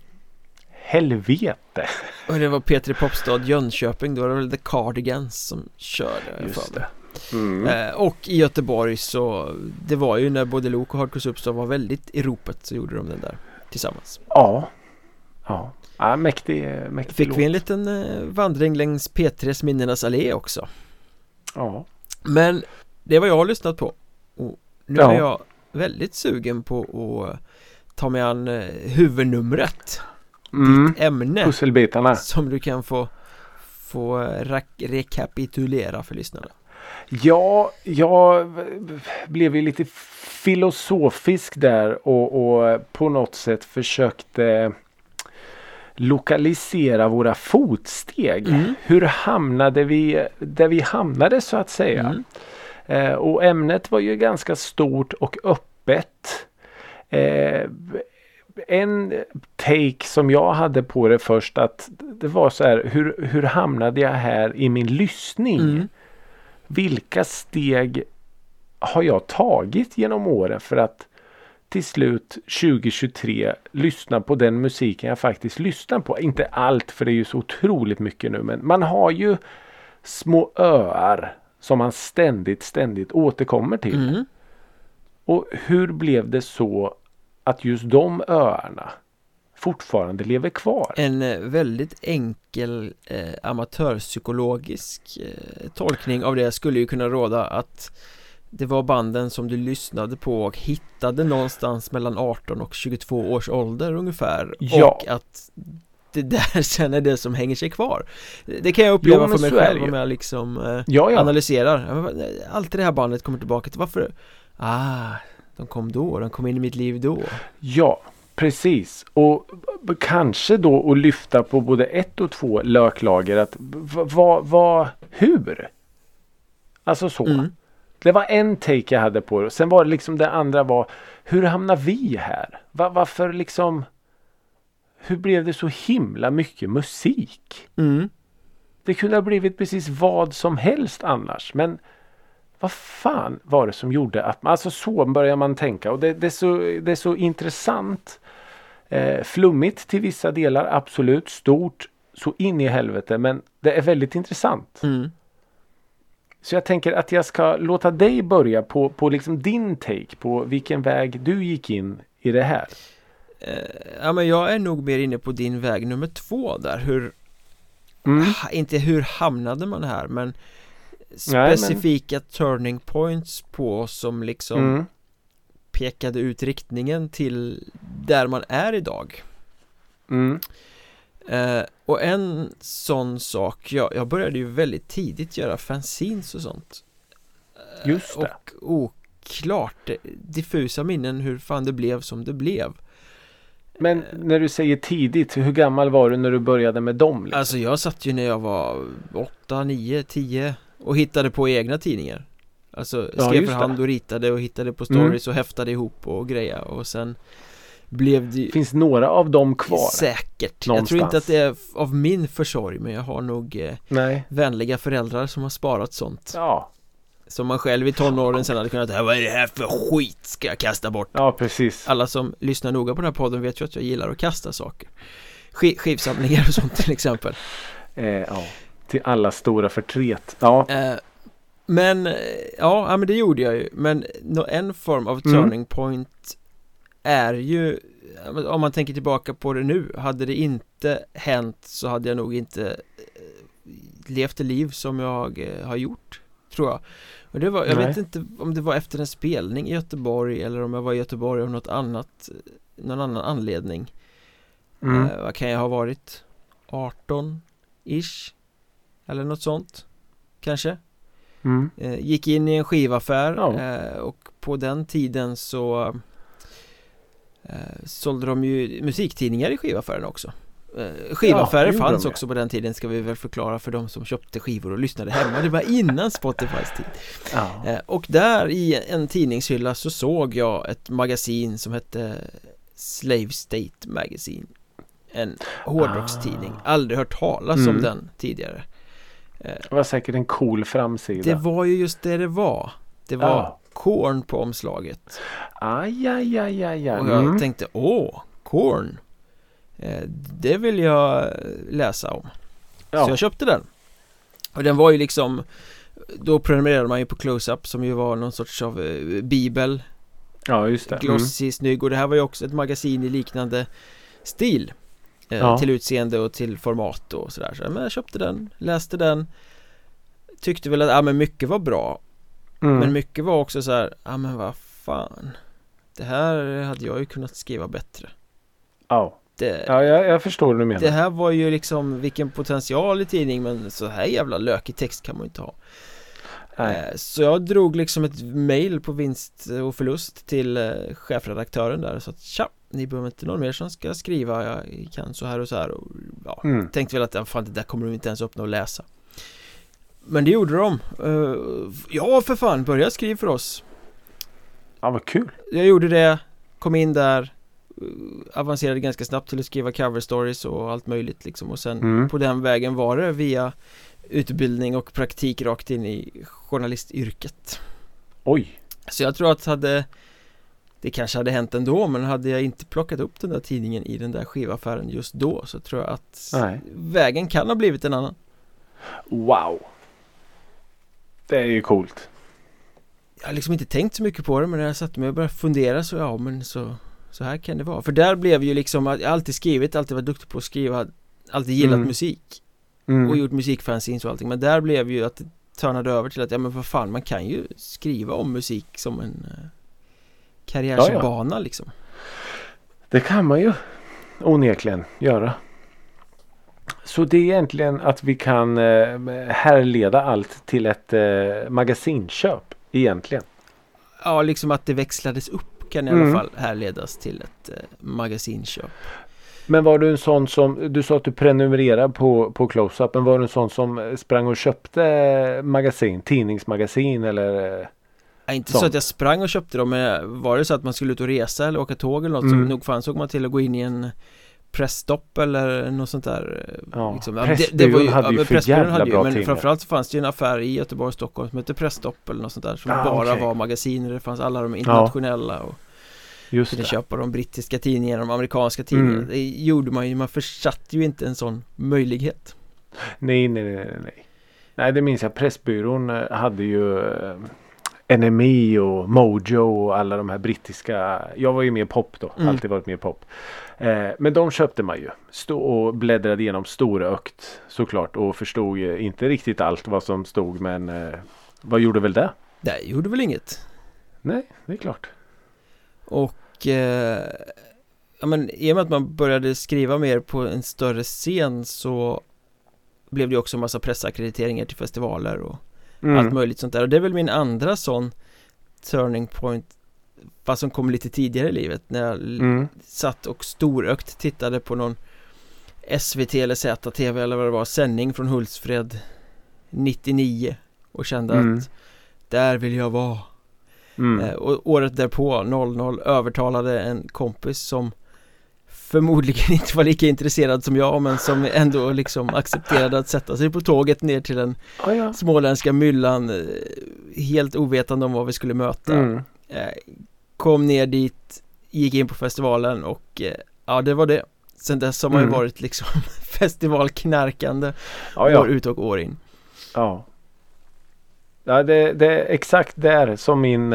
Helvete! Och det var P3 Popstad Jönköping då var det väl The Cardigans som körde Just det Mm. Eh, och i Göteborg så Det var ju när både Lok och Hardcore Substance var väldigt i ropet så gjorde de den där Tillsammans. Ja. Ja, ja mäktig, mäktig Fick låt. vi en liten eh, vandring längs P3s minnenas allé också. Ja. Men det var jag har lyssnat på. Och nu ja. är jag väldigt sugen på att ta mig an eh, huvudnumret. Mm. Ditt ämne. Pusselbitarna. Som du kan få Få rekapitulera för lyssnarna Ja, jag blev ju lite filosofisk där och, och på något sätt försökte lokalisera våra fotsteg. Mm. Hur hamnade vi där vi hamnade så att säga? Mm. Eh, och ämnet var ju ganska stort och öppet. Eh, en take som jag hade på det först att det var så här hur, hur hamnade jag här i min lyssning? Mm. Vilka steg har jag tagit genom åren för att till slut 2023 lyssna på den musiken jag faktiskt lyssnar på. Inte allt för det är ju så otroligt mycket nu men man har ju små öar som man ständigt ständigt återkommer till. Mm. Och hur blev det så att just de öarna fortfarande lever kvar? En eh, väldigt enkel eh, amatörpsykologisk eh, tolkning av det skulle ju kunna råda att det var banden som du lyssnade på och hittade någonstans mellan 18 och 22 års ålder ungefär. Ja. och att det där sen är det som hänger sig kvar. Det kan jag uppleva Jo, för mig själv om jag liksom eh, Ja, ja. analyserar. Alltid det här bandet kommer tillbaka till varför? Ah, de kom då, de kom in i mitt liv då. Ja, precis. Och kanske då att lyfta på både ett och två löklager att vad, vad, hur? Alltså så. Mm. Det var en take jag hade på det. Sen var det liksom det andra var hur hamnar vi här? Va, varför liksom hur blev det så himla mycket musik? Mm. Det kunde ha blivit precis vad som helst annars. Men vad fan var det som gjorde att man, alltså så börjar man tänka och det, det, är, så, det är så intressant. Eh, flummigt till vissa delar, absolut. Stort, så in i helvete. Men det är väldigt intressant. Mm. Så jag tänker att jag ska låta dig börja på, på liksom din take på vilken väg du gick in i det här. Eh, Ja men jag är nog mer inne på din väg nummer två där hur Mm. ha- Inte hur hamnade man här men Nej, men- Specifika turning points på som liksom Mm. Pekade ut riktningen till där man är idag Mm. eh, Och en sån sak, jag, jag började ju väldigt tidigt göra fanzines och sånt Eh, Just det. Och oklart, eh, diffusa minnen hur fan det blev som det blev Men när du säger tidigt, hur gammal var du när du började med dem? Liksom? Alltså jag satt ju när jag var 8, 9, 10 och hittade på egna tidningar Alltså Ja, skrev för hand och ritade och hittade på Mm. stories och häftade ihop och greja och sen blev det Finns några av dem kvar? säkert Jag tror inte Någonstans. att det är av min försorg men jag har nog eh, Nej. vänliga föräldrar som har sparat sånt Ja, Som man själv i tonåren sen hade kunnat, "Äh, vad är det här för skit ska jag kasta bort? ja precis. Alla som lyssnar noga på den här podden vet ju att jag gillar att kasta saker Sk- Skivsamlingar och sånt till exempel Eh, ja. Till alla stora förtret. Ja. Eh, Men, eh, ja, ja men det gjorde jag ju Men en form av Mm. turning point är ju men Om man tänker tillbaka på det nu Hade det inte hänt så hade jag nog inte eh, levt det liv som jag eh, har gjort Tror jag Och det var, jag Nej. vet inte om det var efter en spelning i Göteborg eller om jag var i Göteborg av något annat eh, Någon annan anledning Mm. eh, Vad kan jag ha varit? 18-ish? Eller något sånt Kanske Mm. Eh, Gick in i en skivaffär Ja. eh, och på den tiden så eh, sålde de ju musiktidningar i skivaffären också Skivaffärer Ja, fanns också på den tiden ska vi väl förklara för de som köpte skivor och lyssnade hemma Det var innan Spotifys tid Ja. Och där i en tidningshylla så såg jag ett magasin som hette Slave State Magazine En hårdrockstidning, Ah. aldrig hört talas om Mm. den tidigare Det var säkert en cool framsida. Det var ju just det det var Det var Ja. Korn på omslaget Aj, aj, aj, aj, aj. Och jag Mm. tänkte, åh, Korn eh, Det vill jag läsa om Ja. Så jag köpte den Och den var ju liksom Då prenumererade man ju på Close-Up som ju var någon sorts av eh, bibel ja, just det. Mm. Glossy, snygg och det här var ju också ett magasin i liknande stil Ja. Till utseende och till format och sådär så, Men jag köpte den, läste den Tyckte väl att, ja men mycket var bra Mm. Men mycket var också så här, ja men vad fan Det här hade jag ju kunnat skriva bättre Ja, Det, ja jag, jag förstår vad du menar. det här var ju liksom vilken potential i tidning men så här jävla lökig text kan man ju inte ha Nej. Eh, Så jag drog liksom ett mail på vinst och förlust till eh, chefredaktören där så att tja, ni behöver inte någon mer som ska skriva, jag kan så här och så här och ja, Mm. tänkte väl att fan det där kommer de inte ens öppna och läsa Men det gjorde de Eh, Ja för fan, börja skriva för oss Ja, vad kul. Jag gjorde det, kom in där avancerade ganska snabbt till att skriva cover stories och allt möjligt liksom och sen Mm. på den vägen var det via utbildning och praktik rakt in i journalistyrket Oj. Så jag tror att hade det kanske hade hänt ändå men hade jag inte plockat upp den där tidningen i den där skivaffären just då så tror jag att Nej. vägen kan ha blivit en annan Wow. Det är ju coolt. Jag har liksom inte tänkt så mycket på det men när jag satte mig och började fundera så ja men så Så här kan det vara för där blev ju liksom att jag alltid skrivit, alltid varit duktig på att skriva Alltid gillat Mm. musik Mm. och gjort musikfanzines och allting men där blev ju att det törnade över till att ja men vad fan man kan ju skriva om musik som en Karriärsbana liksom Det kan man ju onekligen göra. Så det är egentligen att vi kan eh, härleda allt till ett eh, magasinköp egentligen. Ja liksom att det växlades upp kan i Mm. alla fall härledas till ett eh, magasinköp Men var du en sån som, du sa att du prenumererade på, på Close-Up, men var du en sån som sprang och köpte magasin, tidningsmagasin eller? Ja, inte Sånt. så att jag sprang och köpte dem men var det så att man skulle ut och resa eller åka tåg eller något Mm. så nog fan såg man till att gå in i en pressstopp eller något sånt där Ja, liksom. Ja, Pressbyrån hade ju men för jävla hade ju, bra Men tidningar. framförallt så fanns det ju en affär i Göteborg och Stockholm som hette Pressstopp eller något sånt där Som Ah, bara okej. var magasin det fanns alla de internationella och Just kunde det. köpa de brittiska tidningarna, de amerikanska tidningarna Mm. Det gjorde man ju, man försatte ju inte en sån möjlighet Nej, nej, nej, nej, nej. Nej, det minns jag. Pressbyrån eh, hade ju eh, NME och Mojo och alla de här brittiska. Jag var ju mer pop då. Mm. Alltid varit mer pop. Eh, men de köpte man ju. Stå och bläddrade igenom storökt såklart och förstod ju inte riktigt allt vad som stod men eh, vad gjorde väl det? Det gjorde väl inget Nej, det är klart. Och eh, ja, men i och med att man började skriva mer på en större scen så blev det också en massa pressackrediteringar till festivaler och Mm. allt möjligt sånt där och det är väl min andra sån turning point fast som kom lite tidigare i livet när jag Mm. satt och storögt tittade på någon SVT eller ZTV eller vad det var sändning från Hultsfred 99 och kände Mm. att där vill jag vara Mm. Eh, Och året därpå, 00, övertalade en kompis som Förmodligen inte var lika intresserad som jag men som ändå liksom accepterade att sätta sig på tåget ner till den Ja, ja. småländska myllan eh, Helt ovetande om vad vi skulle möta Mm. Eh, Kom ner dit, gick in på festivalen och eh, ja det var det Sen dess har man ju Mm. varit liksom festivalknarkande Ja, ja. år ut och år in Ja. Ja, det, det är exakt där som min,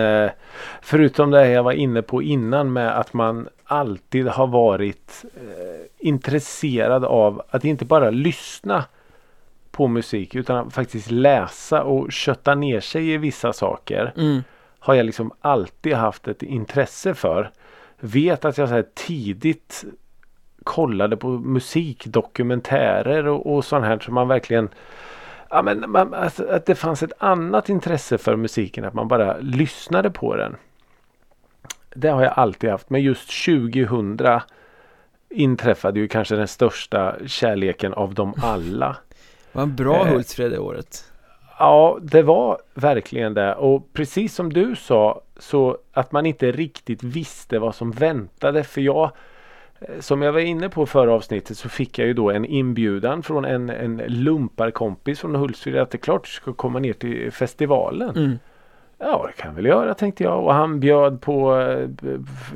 förutom det jag var inne på innan med att man alltid har varit eh, intresserad av att inte bara lyssna på musik utan att faktiskt läsa och kötta ner sig i vissa saker. mm. Har jag liksom alltid haft ett intresse för. Vet att jag så tidigt kollade på musikdokumentärer och, och sånt här som man verkligen Ja men man, alltså, att det fanns ett annat intresse för musiken att man bara lyssnade på den. Det har jag alltid haft men just 2000 inträffade ju kanske den största kärleken av dem alla. Det var en bra Eh. Hultsfred det året Ja, det var verkligen det. Och precis som du sa så att man inte riktigt visste vad som väntade. För jag, eh, som jag var inne på förra avsnittet så fick jag ju då en inbjudan från en, en lumparkompis från Hultsfred att det är klart du ska komma ner till festivalen. mm. Ja, det kan jag väl göra tänkte jag. Och han bjöd på eh,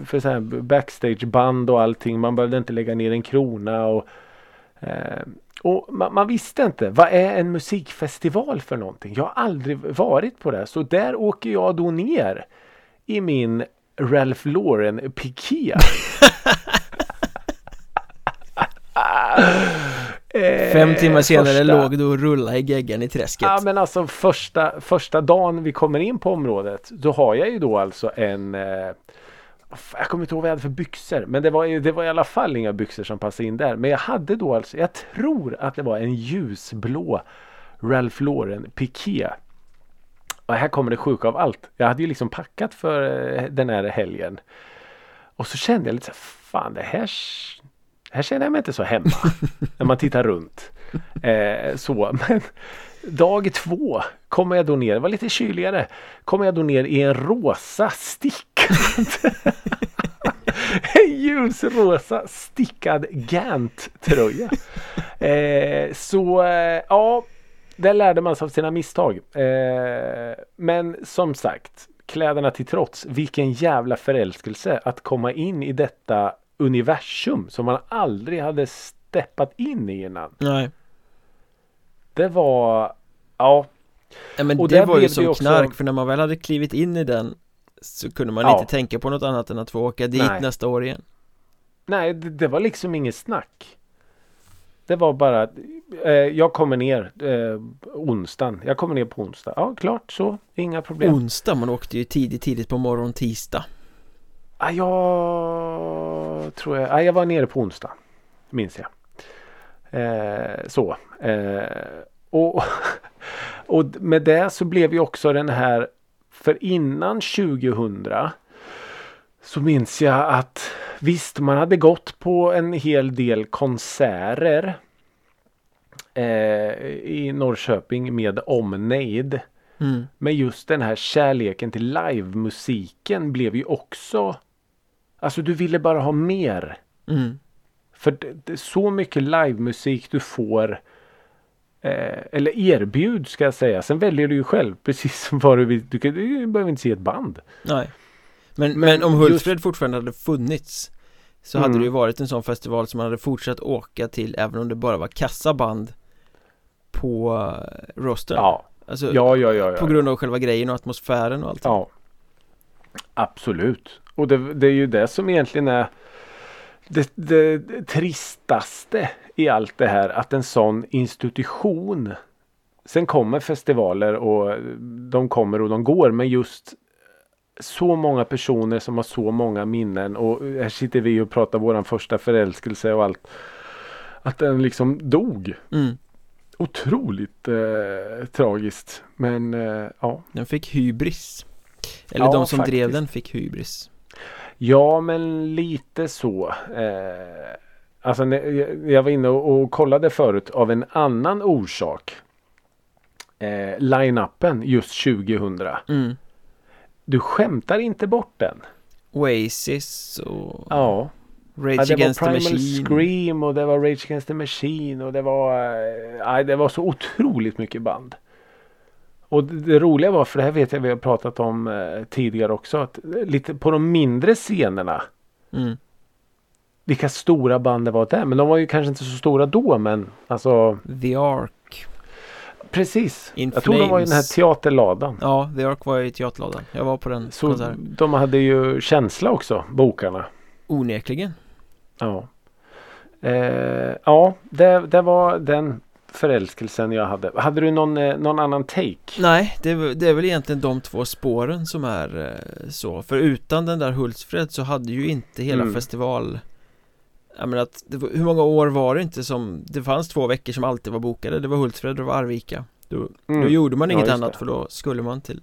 för så här backstageband och allting. Man behövde inte lägga ner en krona. Och, eh, och man, man visste inte. Vad är en musikfestival för någonting? Jag har aldrig varit på det. Så där åker jag då ner. I min Ralph Lauren-piké. Eh, Fem timmar senare första- låg du och rullade i geggan i träsket Ja men alltså första, första dagen vi kommer in på området då har jag ju då alltså en eh, Jag kommer inte ihåg vad jag hade för byxor men det var, det var i alla fall inga byxor som passade in där. Men jag hade då alltså, jag tror att det var en ljusblå Ralph Lauren Piqué. Och här kommer det sjuka av allt. Jag hade ju liksom packat för eh, den här helgen. Och så kände jag lite så här, fan det här här känner jag mig inte så hemma när man tittar runt. Eh, så, men dag två kommer jag då ner, det var lite kyligare, kommer jag då ner i en rosa stick. en ljusrosa stickad Gant-tröja. eh, så eh, ja, där lärde man sig av sina misstag. Eh, men som sagt, kläderna till trots, vilken jävla förälskelse att komma in i detta universum som man aldrig hade steppat in i innan. Nej. Det var, ja. ja men Och det var ju som också- knark för när man väl hade klivit in i den så kunde man Ja. inte tänka på något annat än att få åka dit Nej. nästa år igen. Nej, det, det var liksom inget snack. Det var bara, eh, jag kommer ner eh, onsdagen. Jag kommer ner på onsdag. Ja, klart så. Inga problem. Onsdag, man åkte ju tidigt, tidigt på morgon tisdag. Ah, jag tror jag, ah, jag var nere på onsdag. Minns jag. Eh, så. Eh, och, och med det så blev ju också den här, för innan 2000 så minns jag att visst man hade gått på en hel del konserter eh, i Norrköping med omnejd. Mm. Men just den här kärleken till livemusiken blev ju också Alltså du ville bara ha mer. Mm. För det, det så mycket livemusik du får eh, Eller erbjud ska jag säga. Sen väljer du ju själv precis som vad du vill. Du, kan, du behöver inte se ett band. Nej. Men, men, Men om just- Hultsfred fortfarande hade funnits så hade Mm. det ju varit en sån festival som man hade fortsatt åka till även om det bara var kassaband på uh, rostern. Ja, Alltså, ja, ja, ja. ja. på grund av själva grejen och atmosfären och allt. Ja. Absolut. Och det, det är ju det som egentligen är det, det, det tristaste i allt det här. Att en sån institution. Sen kommer festivaler och de kommer och de går. Men just så många personer som har så många minnen. Och här sitter vi och pratar våran första förälskelse och allt. Att den liksom dog. Mm. Otroligt eh, tragiskt. Men eh, ja. Den fick hybris. Eller Ja, de som drev faktiskt. den fick hybris. Ja, men lite så. Eh, alltså, jag- var inne och, kollade förut av en annan orsak. Eh, Line-upen just 2000. Mm. Du skämtar inte bort den. Oasis och Ja. Rage ja det var Against the Primal Machine. Scream och det var Rage Against the Machine och det var, eh, nej, det var så otroligt mycket band. Och det, det roliga var, för det här vet jag vi har pratat om eh, tidigare också, att eh, lite på de mindre scenerna Mm. vilka stora band det var där. Men de var ju kanske inte så stora då men alltså The Ark. precis. In jag tror de var i den här Flames. teaterladan. Ja, The Ark var i teaterlådan. Jag var på den Så konserten. de hade ju känsla också, bokarna. Onekligen. Ja. Eh, ja, det, det var den förälskelsen jag hade. Hade du någon, eh, någon annan take? Nej, det är, väl- det är väl egentligen de två spåren som är eh, så. För utan den där Hultsfred så hade ju inte hela Mm. festival Jag menar att var, hur många år var det inte som Det fanns två veckor som alltid var bokade Det var Hultsfred och det var Arvika Då, Mm. då gjorde man Ja, inget just annat det. för då skulle man till, till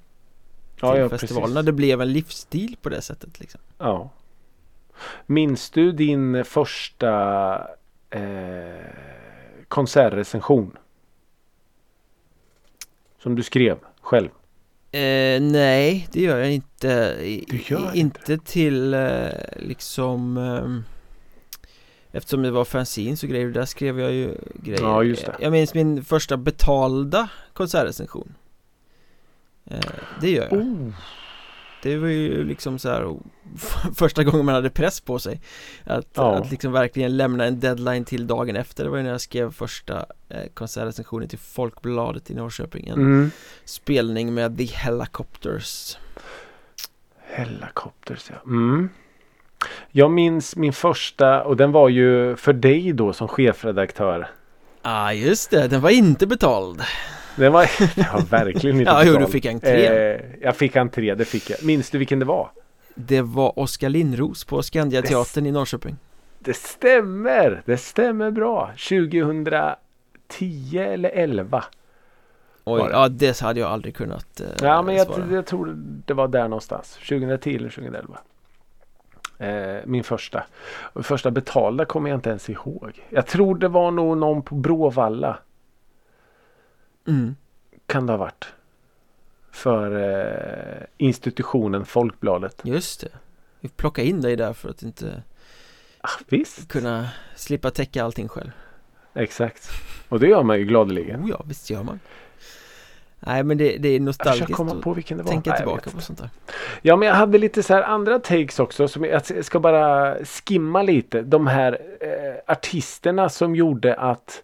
ja, ja, festivalerna precis. Det blev en livsstil på det sättet liksom Ja. Minns du din första eh, konsertrecension? Som du skrev själv? eh, Nej, det gör jag inte Du gör Inte till eh, liksom ehm, Eftersom det var fanzines och grejer, där skrev jag ju grejer Ja, just det. Jag minns min första betalda konsertrecension eh, Det gör jag Oh. Det var ju liksom så här Första gången man hade press på sig Att, Ja. att liksom verkligen lämna en deadline till dagen efter Det var ju när jag skrev första eh, konsertrecensionen till Folkbladet i Norrköping En Mm. spelning med The Helicopters Helicopters ja. Mm. Jag minns min första och den var ju för dig då som chefredaktör. ah, just det, den var inte betald Den var, den var verkligen inte Ja, jo, du fick entré Eh, jag fick entré, det fick jag. Minns du vilken det var? Det var Oskar Lindros på Skandiateatern i Norrköping Det stämmer! Det stämmer bra. 2010 eller 11. Oj, det? ja det hade jag aldrig kunnat eh, Ja, men jag, jag tror det var där någonstans. 2010 eller 2011. Eh, min första. Första betalda kommer jag inte ens ihåg. Jag tror det var nog någon på Bråvalla. Mm. Kan det ha varit. För eh, institutionen Folkbladet. Just det Vi plockar in dig där för att inte Ah, kunna slippa täcka allting själv exakt. Och det gör man ju gladeligen. Oh ja, visst gör man Nej men det, det är Jag nostalgiskt försöker komma på vilken det var. tänka Nej, jag tillbaka på sånt där Ja men jag hade lite så här andra takes också. Som jag jag ska bara skimma lite. De här eh, artisterna som gjorde att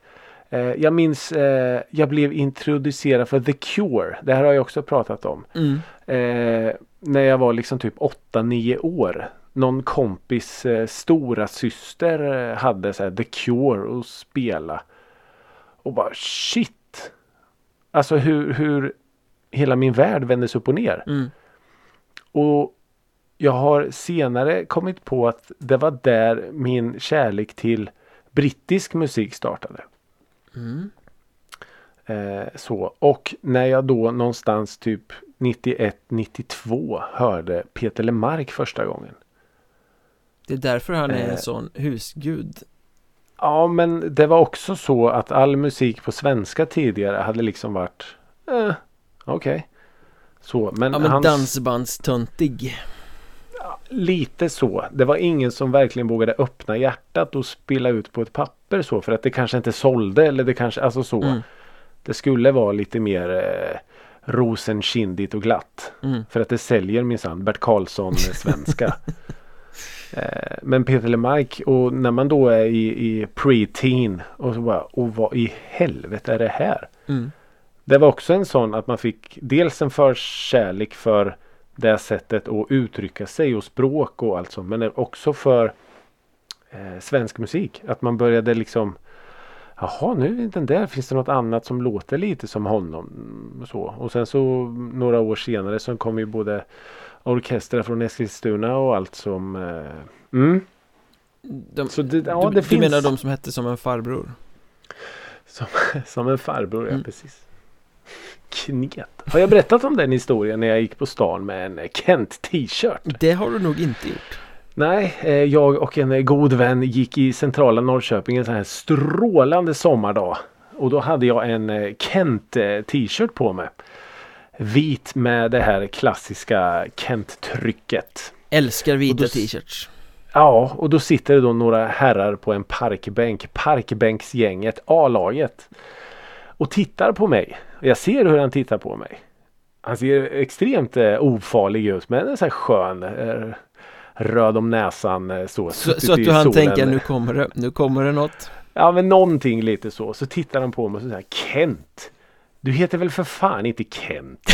jag minns eh, jag blev introducerad för The Cure. Det här har jag också pratat om. mm. Eh, när jag var liksom typ 8-9 år. Någon kompis eh, stora syster eh, hade så här The Cure att spela. Och bara shit. Alltså hur, hur hela min värld vändes upp och ner. Mm. Och jag har senare kommit på att det var där min kärlek till brittisk musik startade. Mm. Eh, så. Och när jag då någonstans typ 91-92 hörde Peter Lemark första gången. Det är därför han är Eh. en sån husgud Ja men det var också så att all musik på svenska tidigare hade liksom varit eh, Okej. Så men, Ja men hans, dansbandstöntig lite så. Det var ingen som verkligen vågade öppna hjärtat och spilla ut på ett papper så för att det kanske inte sålde eller det kanske alltså så. mm. Det skulle vara lite mer eh, rosenkindigt och glatt. Mm. För att det säljer minsann Bert Karlsson svenska. eh, men Peter LeMarc och när man då är i, i pre-teen och så bara och vad i helvete är det här? Mm. Det var också en sån att man fick dels en förkärlek för det sättet att uttrycka sig och språk och allt sånt. Men också för eh, svensk musik. Att man började liksom Jaha nu är den där. Finns det något annat som låter lite som honom? Så. Och sen så några år senare så kom ju både orkestrar från Eskilstuna och allt som eh, mm, de, Så det, ja, du, det du finns menar de som hette som en farbror? som, som en farbror, ja Mm. precis. Knet. Har jag berättat om den historien när jag gick på stan med en Kent t-shirt? Det har du nog inte gjort Nej, eh, jag och en eh, god vän gick i centrala Norrköping en sån här strålande sommardag. Och då hade jag en eh, Kent t-shirt på mig. Vit med det här klassiska Kent-trycket. Älskar vita t-shirts Ja, och då sitter det då några herrar på en parkbänk. Parkbänksgänget, A-laget. Och tittar på mig. Jag ser hur han tittar på mig. Han ser extremt eh, ofarlig ut men en sån här skön eh, röd om näsan eh, så. Så, så att du solen. tänka nu kommer det, nu kommer det något Ja men någonting lite så. Så tittar han på mig och så säger Kent. Du heter väl för fan inte Kent?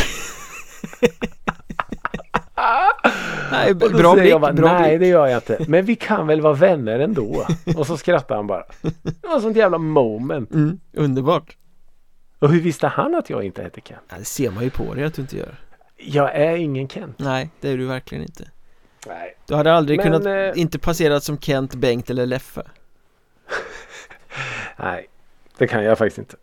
Nej, Och bra blick, jag bara, bra Nej blick det gör jag inte. Men vi kan väl vara vänner ändå. Och så skrattar han bara. Det var sånt jävla moment. mm, Underbart Och hur visste han att jag inte hette Kent? ja, Det ser man ju på dig att du inte gör Jag är ingen Kent. Nej, det är du verkligen inte Nej. Du hade aldrig Men, kunnat, eh, inte passerat som Kent, Bengt eller Leffe Nej. Det kan jag faktiskt inte.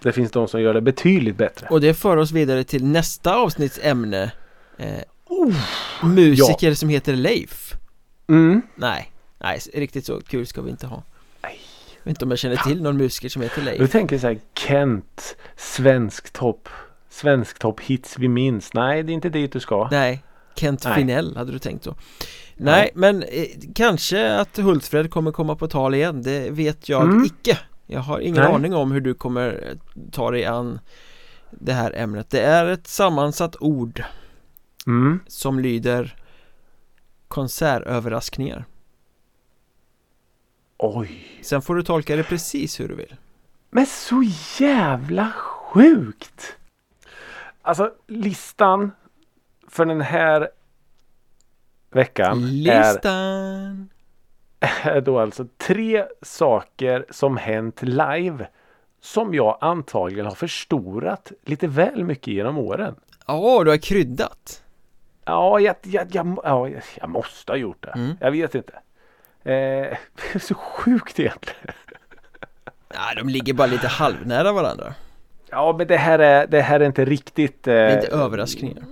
Det finns de som gör det betydligt bättre. Och det för oss vidare till nästa avsnitts ämne eh, Musiker som heter Leif Mm. Nej, nej riktigt så kul ska vi inte ha vet inte om jag känner till någon musiker som heter Du Leif tänker så här Kent. Svensk topp. Svensk topp hits vi minns. Nej det är inte dit du ska. Nej, Kent Nej. Finell hade du tänkt så Nej, men eh, kanske att Hultsfred kommer komma på tal igen Det vet jag Mm. icke Jag har ingen Nej. aning om hur du kommer eh, ta dig an det här ämnet Det är ett sammansatt ord Mm. som lyder konsertöverraskningar Oj. Sen får du tolka det precis hur du vill Men så jävla sjukt! Alltså listan för den här veckan är, Listan är då alltså tre saker som hänt live som jag antagligen har förstorat lite väl mycket genom åren. Ja, du har kryddat Ja, jag, jag, jag, ja, jag måste ha gjort det. Mm. Jag vet inte. Eh, så sjukt egentligen. Nej, de ligger bara lite halvnära varandra Ja, men det här är, det här är inte riktigt... Eh, Det är inte överraskningar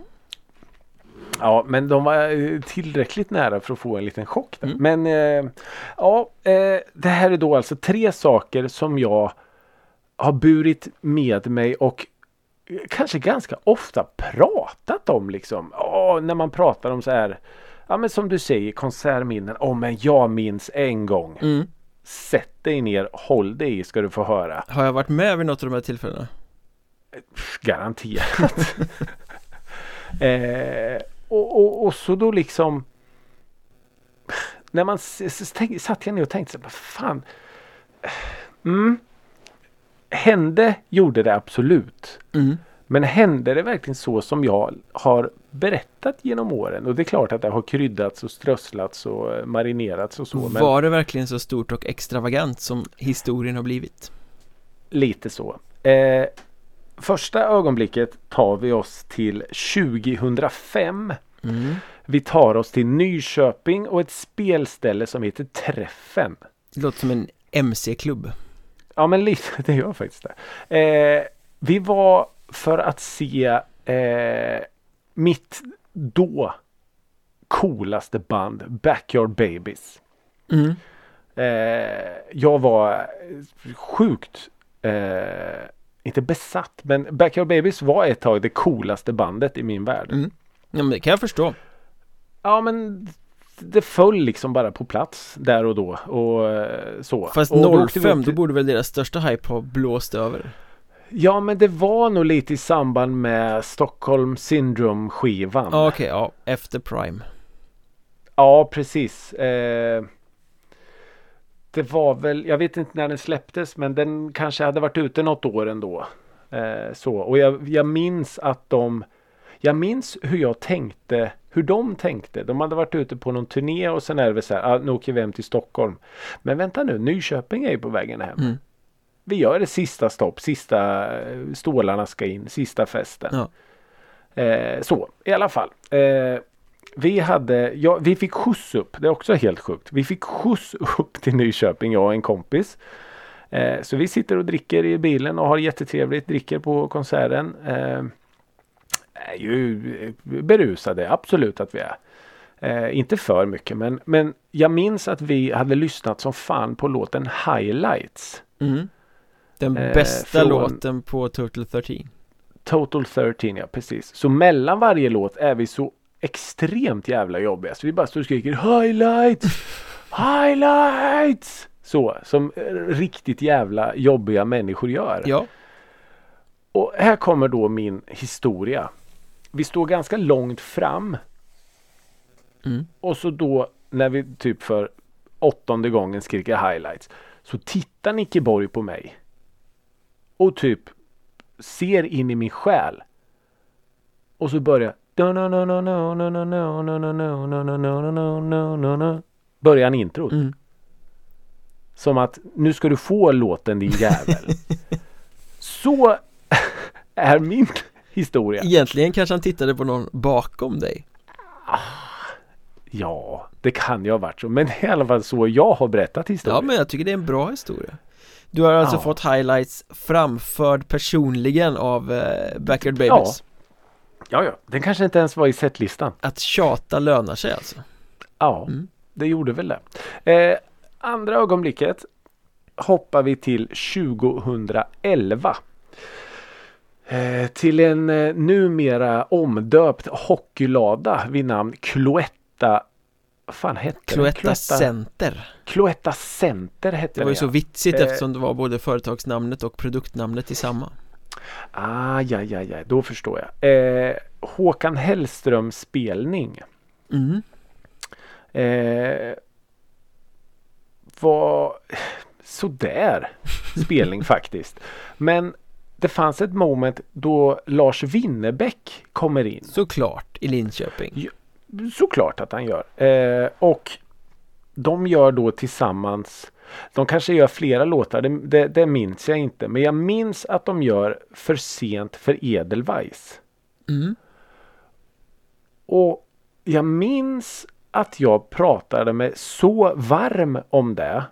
Ja, men de var eh, tillräckligt nära för att få en liten chock. Mm. Men eh, ja, eh, det här är då alltså tre saker som jag har burit med mig och eh, kanske ganska ofta pratat om liksom. Ja, när man pratar om så här Ja men som du säger konsertminnen. Åh men jag minns en gång. mm. Sätt dig ner, håll dig i ska du få höra. Har jag varit med vid något av de här tillfällena? Garanterat. eh, och, och, och så då liksom. När man tänk, satt jag ner och tänkte så här, vad fan. Mm. Hände gjorde det absolut. Mm. Men hände det verkligen så som jag har berättat genom åren? Och det är klart att det har kryddats och strösslats och eh, marinerats och så. Men Var det verkligen så stort och extravagant som historien har blivit? lite så. Eh, första ögonblicket tar vi oss till 2005. Mm. Vi tar oss till Nyköping och ett spelställe som heter Träffen. Det låter som en MC-klubb Ja men lite, det gör faktiskt det. Eh, vi var för att se eh, mitt då coolaste band Backyard Babies. mm. Eh, jag var sjukt, eh, inte besatt, men Backyard Babies var ett tag det coolaste bandet i min värld. Mm. Ja men det kan jag förstå Ja men det föll liksom bara på plats där och då och eh, så. Fast och då åkte vi 05 upp då till- borde väl deras största hype ha blåst över Ja men det var nog lite i samband med Stockholm Syndrome skivan. Ja okej, ja, efter Prime Ja precis. Eh, det var väl, jag vet inte när den släpptes men den kanske hade varit ute något år ändå. Eh, så. Och jag, jag minns att de Jag minns hur jag tänkte Hur de tänkte. De hade varit ute på någon turné och sen är det väl så här, ah, nu åker vi hem till Stockholm. Men vänta nu, Nyköping är ju på vägen hem. Mm. Vi gör det sista stopp, sista eh, stålarna ska in, sista festen. Ja. Eh, så, i alla fall. Eh, vi hade, ja, vi fick skjuts upp, det är också helt sjukt. Vi fick skjuts upp till Nyköping, jag och en kompis. Eh, så vi sitter och dricker i bilen och har jättetrevligt, dricker på konserten. Eh, är ju berusade, absolut att vi är. Eh, inte för mycket men, men jag minns att vi hade lyssnat som fan på låten Highlights. Mm. Den Eh, bästa låten på Total 13 Total 13 ja precis. Så mellan varje låt är vi så extremt jävla jobbiga. Så vi bara står och skriker Highlights! Highlights! Så som eh, riktigt jävla jobbiga människor gör. Ja, Och här kommer då min historia. Vi står ganska långt fram. Mm. Och så då när vi typ för åttonde gången skriker highlights. Så tittar Nicke Borg på mig. Och typ ser in i min själ. Och så börjar Börjar han introt. mm. Som att nu ska du få låten din jävel. Så är min historia. egentligen kanske han tittade på någon bakom dig Ja, det kan ju ha varit så. Men i alla fall så jag har berättat Ja historien. men jag tycker det är en bra historia Du har alltså Ja. fått highlights framförd personligen av eh, Backyard Babies Ja, ja. Den kanske inte ens var i setlistan. Att tjata lönar sig alltså Ja, Mm. det gjorde väl det. Eh, andra ögonblicket hoppar vi till 2011. Eh, till en eh, numera omdöpt hockeylada vid namn Cloetta. Vad fan hette den? Cloetta Center Cloetta Center hette Det var ju så vitsigt Eh. eftersom det var både företagsnamnet och produktnamnet i samma Ah, ja, ja, ja, då förstår jag. Eh, Håkan Hellström spelning. mm. Eh, var sådär spelning faktiskt. Men det fanns ett moment då Lars Winnerbäck kommer in. Såklart i Linköping Såklart att han gör. Eh, och de gör då tillsammans de kanske gör flera låtar, det, det, det minns jag inte. Men jag minns att de gör För sent för Edelweiss. mm. Och jag minns att jag pratade med så varm om det.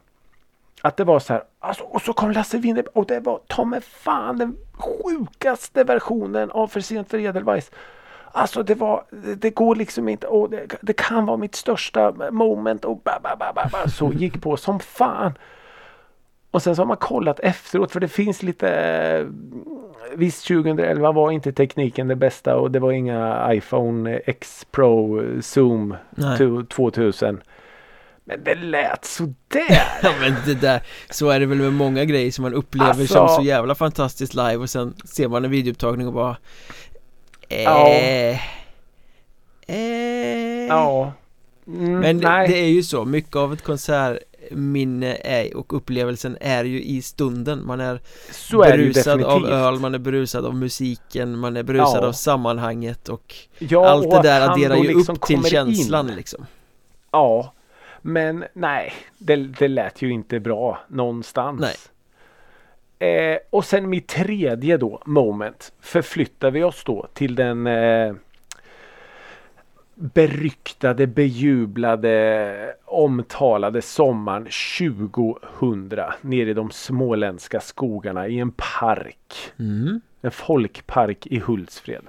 Att det var så här. Alltså, och så kom Lasse Winnerbäck och det var ta mig fan den sjukaste versionen av För sent för Edelweiss. Alltså det var, det, det går liksom inte, och det, det kan vara mitt största moment och ba, ba, ba, ba, ba, så gick på som fan. Och sen så har man kollat efteråt för det finns lite visst 2011 var inte tekniken det bästa och det var inga iPhone X Pro Zoom Nej. to- 2000. Men det lät sådär. Ja men det där, så är det väl med många grejer som man upplever Alltså- som så jävla fantastiskt live och sen ser man en videoupptagning och bara eh, Ja. eh. ja. Mm, Men det, det är ju så, mycket av ett konsertminne är, och upplevelsen är ju i stunden Man är så är berusad definitivt. av öl, man är berusad av musiken, man är berusad Ja. av sammanhanget och ja, allt det där adderar ju liksom upp till känslan in. liksom Ja. Men nej, det, det lät ju inte bra någonstans. Nej. Eh, och sen mitt tredje då, moment, förflyttar vi oss då till den eh, beryktade, bejublade, omtalade sommaren 2000 nere i de småländska skogarna i en park. mm. En folkpark i Hultsfred.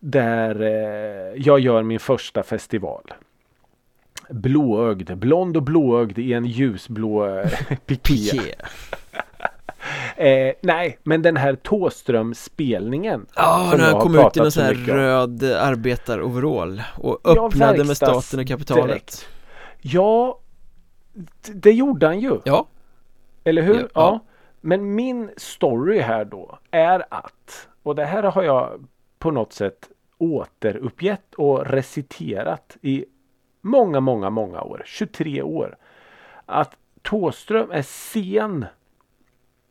Där eh, jag gör min första festival. Blåögd, blond och blåögd i en ljusblå eh, piké. Eh, nej, men den här Tåström-spelningen. Ja, som när han kom ut i någon så sån här röd arbetaroverall och Ja, öppnade med staten och kapitalet Ja, d- det gjorde han ju. Ja, Eller hur? Ja, Ja, ja. Men min story här då är att, och det här har jag på något sätt återuppgett och reciterat i många, många, många år. 23 år. Att Tåström är sen.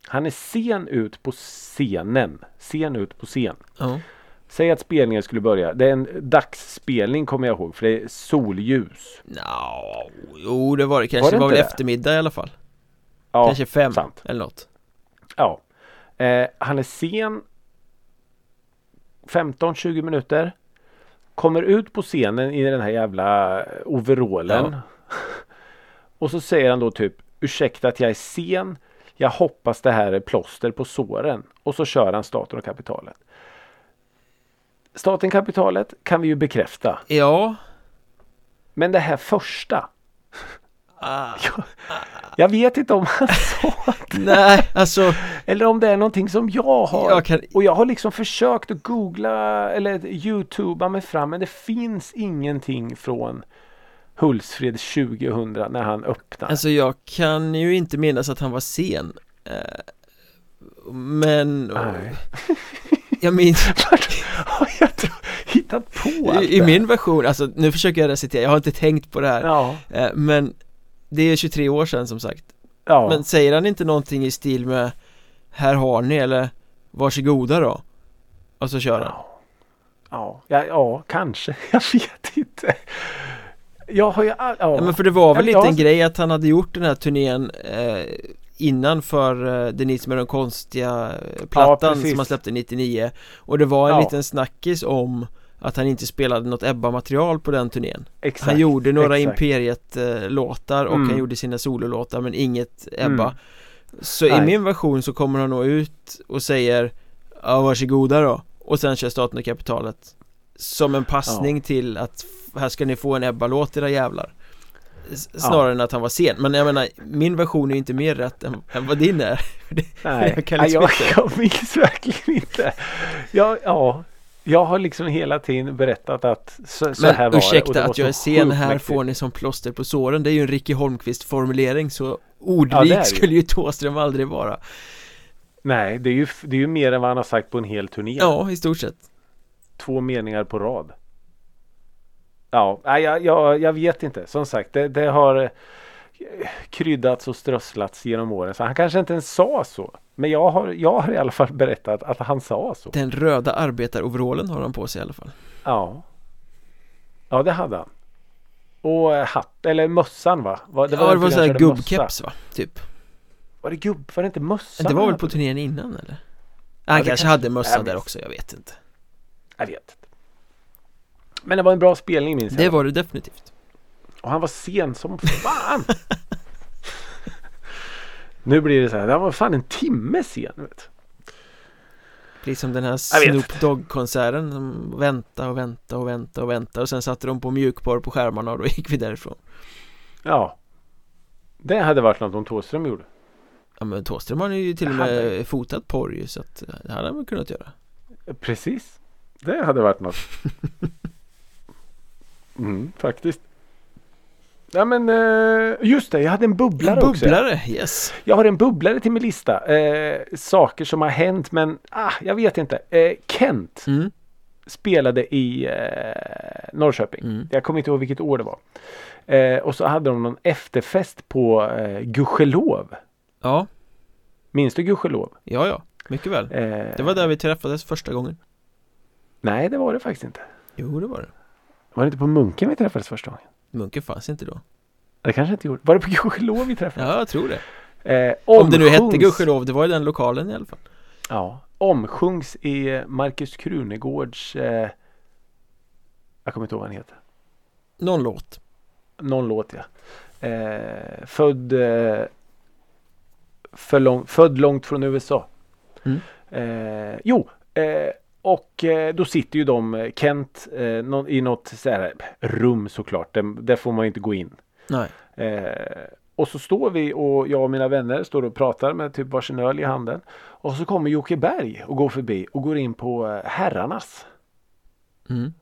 Han är sen ut på scenen. Sen ut på scen. ja. Säg att spelningen skulle börja. Det är en dagsspelning kommer jag ihåg för det är solljus. Nå, jo det var det kanske, Var det det var väl det? eftermiddag i alla fall Ja, Kanske fem sant. eller något Ja. Eh, han är sen 15-20 minuter. Kommer ut på scenen i den här jävla overallen. Och så säger han då typ Ursäkta att jag är sen. Jag hoppas det här är plåster på såren. Och så kör han staten och kapitalet. Staten kapitalet kan vi ju bekräfta. Ja Men det här första. ah, Jag, jag vet inte om han sa Nej, alltså Eller om det är någonting som jag har. Jag kan- Och jag har liksom försökt att googla eller youtuba mig fram men det finns ingenting från Hultsfred 2000 när han öppnar. Alltså jag kan ju inte minnas att han var sen eh, Men Nej. Jag minns Har jag hittat på allt i, i min version, alltså nu försöker jag recitera, jag har inte tänkt på det här Ja, eh, Men det är 23 år sedan som sagt ja. Men säger han inte någonting i stil med Här har ni eller Varsågoda då Och så kör han ja. Ja, ja, ja, kanske. Jag vet inte. Jag har ju all... ja. Ja men för det var väl Ja, lite jag- en grej att han hade gjort den här turnén eh, Innan för eh, Denise med den konstiga eh, plattan precis. som han släppte 99 Och det var en Ja. liten snackis om Att han inte spelade något Ebba-material på den turnén Exakt, Han gjorde några. Imperiet-låtar och Mm. han gjorde sina sololåtar men inget Ebba Mm. Så i Nej. min version så kommer han nog ut och säger Ja varsågoda då Och sen kör staten och kapitalet Som en passning till att här ska ni få en Ebba-låt era jävlar Snarare än att han var sen Men jag menar min version är ju inte mer rätt än, än vad din är Nej, Jag kan liksom jag, inte. jag minns verkligen inte. Jag, ja, jag har liksom hela tiden berättat att så, så här var det ursäkta det var att jag är sen här mäktigt. får ni som plåster på såren Det är ju en Ricky Holmqvist formulering så Ja, ordrik ju. skulle ju Thåström aldrig vara Nej, det är, ju, det är ju mer än vad han har sagt på en hel turné. Ja, i stort sett Två meningar på rad. Ja, jag, jag, jag vet inte. Som sagt, det, det har eh, kryddats och strösslats genom åren. Så han kanske inte ens sa så. Men jag har, jag har i alla fall berättat att han sa så. Den röda arbetaroverallen har han på sig i alla fall Ja. Ja, det hade han. Och eh, hatt, eller mössan va? Va- Ja, det var såhär körde mössa. gubbkeps va? Typ Var det gubb? Var det inte mössan? Det var väl på turnén innan eller? Han det kanske kanske- hade mössa där också, jag vet inte Jag vet inte. Men det var en bra spelning minns Det jag. var det definitivt Och han var sen som fan. nu blir det så här. Det var fan en timme sen. Vet. Precis som den här Snoop Dogg-konserten som Vänta och vänta och vänta och vänta och sen satte de på mjukporr på skärmarna och då gick vi därifrån Ja. Det hade varit något om Thåström gjorde. Ja men Thåström har ju till och med fotat porr ju så att det hade han väl kunnat göra Precis. Det hade varit något. Mm, faktiskt. Ja men eh, just det, jag hade en bubblare, En också. bubblare, yes Jag har en bubblare till min lista. Eh, saker som har hänt men ah, jag vet inte. Eh, Kent mm. spelade i eh, Norrköping. Mm. Jag kommer inte ihåg vilket år det var. Eh, och så hade de någon efterfest på eh, Gudskelov. Ja, Minns du Gudskelov? ja ja, mycket väl Eh, Det var där vi träffades första gången Nej det var det faktiskt inte. Jo det var det Var det inte på Munken vi träffades första gången? Munken fanns inte då Det kanske inte gjorde. Var det på Gudskelov vi träffades? Ja, jag tror det Eh, Om det nu hette gudskelov, det var i den lokalen i alla fall Ja. Omsjungs i Markus Krunegårds eh, Jag kommer inte ihåg vad han heter. Någon låt Någon låt ja. Eh, född eh, för lång, Född långt från USA. Mm. Eh, jo, eh, och eh, då sitter ju de, eh, Kent, eh, i något så här, rum såklart. Där, får man inte gå in. Nej och så står vi och jag och mina vänner står och pratar med typ varsin öl i handen. Och så kommer Jocke Berg och går förbi och går in på herrarnas. mm.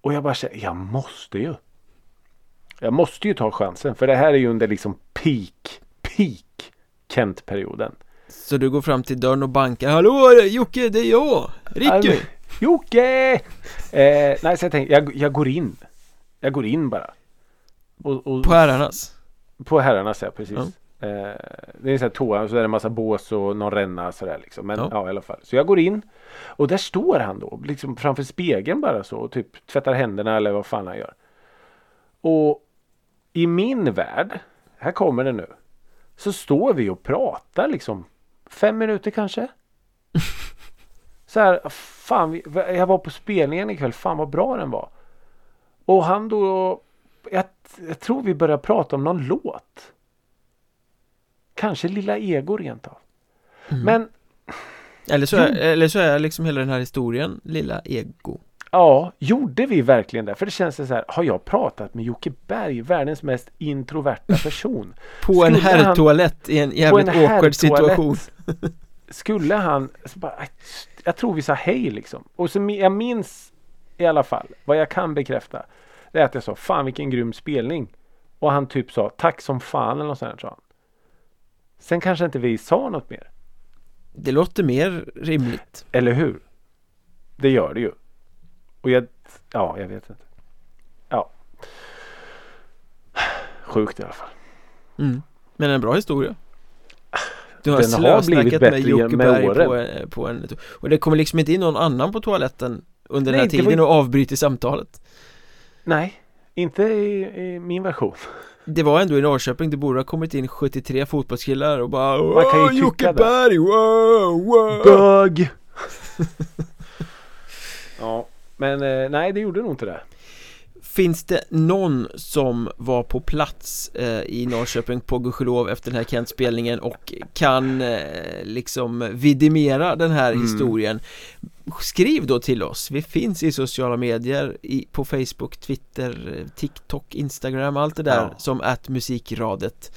Och jag bara säger, jag måste ju. Jag måste ju ta chansen för det här är ju under liksom peak, peak Kent-perioden. Så du går fram till dörren och bankar Hallå Jocke, det är jag! Ricky! Alltså, Jocke! Eh, nej, så jag tänkte, jag, jag går in. Jag går in bara. Och, och, På herrarnas På herrarnas ja, precis. Ja. Eh, det är en sån här toa så är det en massa bås och någon ränna sådär liksom. Men Ja. ja. i alla fall. Så jag går in. Och där står han då. Liksom framför spegeln bara så. Och typ tvättar händerna eller vad fan han gör. Och i min värld. Här kommer det nu. Så står vi och pratar liksom. Fem minuter kanske. Så här, fan, jag var på spelningen ikväll. Fan vad bra den var. Och han då, jag, jag tror vi började prata om någon låt. Kanske Lilla Ego rent av. Mm. Men eller, så är, eller så är liksom hela den här historien Lilla Ego ja, gjorde vi verkligen det? För det känns så här, har jag pratat med Jocke Berg, världens mest introverta person? På en Skulle han- herrtoalett i en jävligt en awkward situation Skulle han, bara, jag tror vi sa hej liksom. Och så jag minns i alla fall, vad jag kan bekräfta. Det är att jag sa, fan vilken grym spelning. Och han typ sa, tack som fan eller något sånt sa han. Sen kanske inte vi sa något mer. Det låter mer rimligt Eller hur? Det gör det ju. Och jag, ja jag vet inte. Ja. Sjukt i alla fall. mm. Men en bra historia Du har Den har blivit bättre med Jocke med Berg åren. på en, på en Och det kommer liksom inte in någon annan på toaletten Under den Nej, här det var tiden och avbryter samtalet Nej, inte i, i min version. Det var ändå i Norrköping, det borde ha kommit in 73 fotbollskillar och bara Man kan ju "Åh, tycka Jocke det." Berg, wow, wow Bög! ja, men eh, nej det gjorde nog inte det. Finns det någon som var på plats eh, i Norrköping på gudskelov efter den här Kent-spelningen och kan eh, liksom vidimera den här Mm. historien Skriv då till oss, vi finns i sociala medier i, på Facebook, Twitter, TikTok, Instagram, allt det där Ja. som att musikradet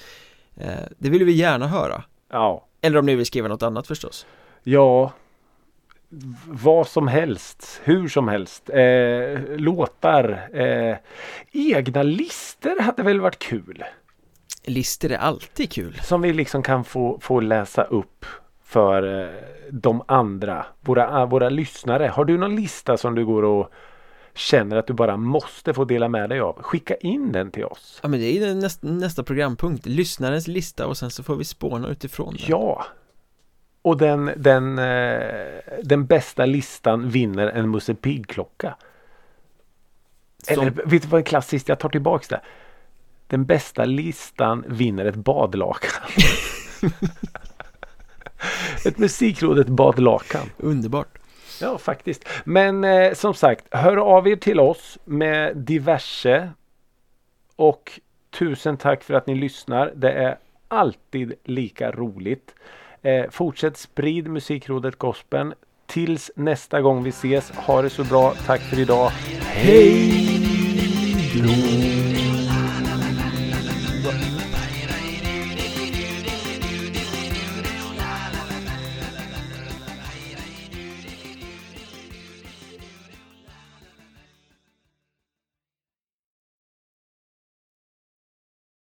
eh, Det vill vi gärna höra Ja, Eller om ni vill skriva något annat förstås ja. Vad som helst, hur som helst. Eh, låtar. Eh, egna lister hade väl varit kul. Lister är alltid kul Som vi liksom kan få, få läsa upp för eh, de andra, våra, våra lyssnare. Har du någon lista som du går och känner att du bara måste få dela med dig av? Skicka in den till oss. Ja men det är nästa, nästa programpunkt, lyssnarens lista och sen så får vi spåna utifrån den Ja. Och den, den, eh, den bästa listan vinner en Musse Pigg-klocka. Som- Eller vet du vad är klassiskt? Jag tar tillbaks det. Den bästa listan vinner ett badlakan. ett musikrådet badlakan. Underbart Ja, faktiskt. Men eh, som sagt, hör av er till oss med diverse. Och tusen tack för att ni lyssnar. Det är alltid lika roligt. Eh, fortsätt sprid musikrådet Gospeln. Tills nästa gång vi ses. Ha det så bra. Tack för idag. Hej!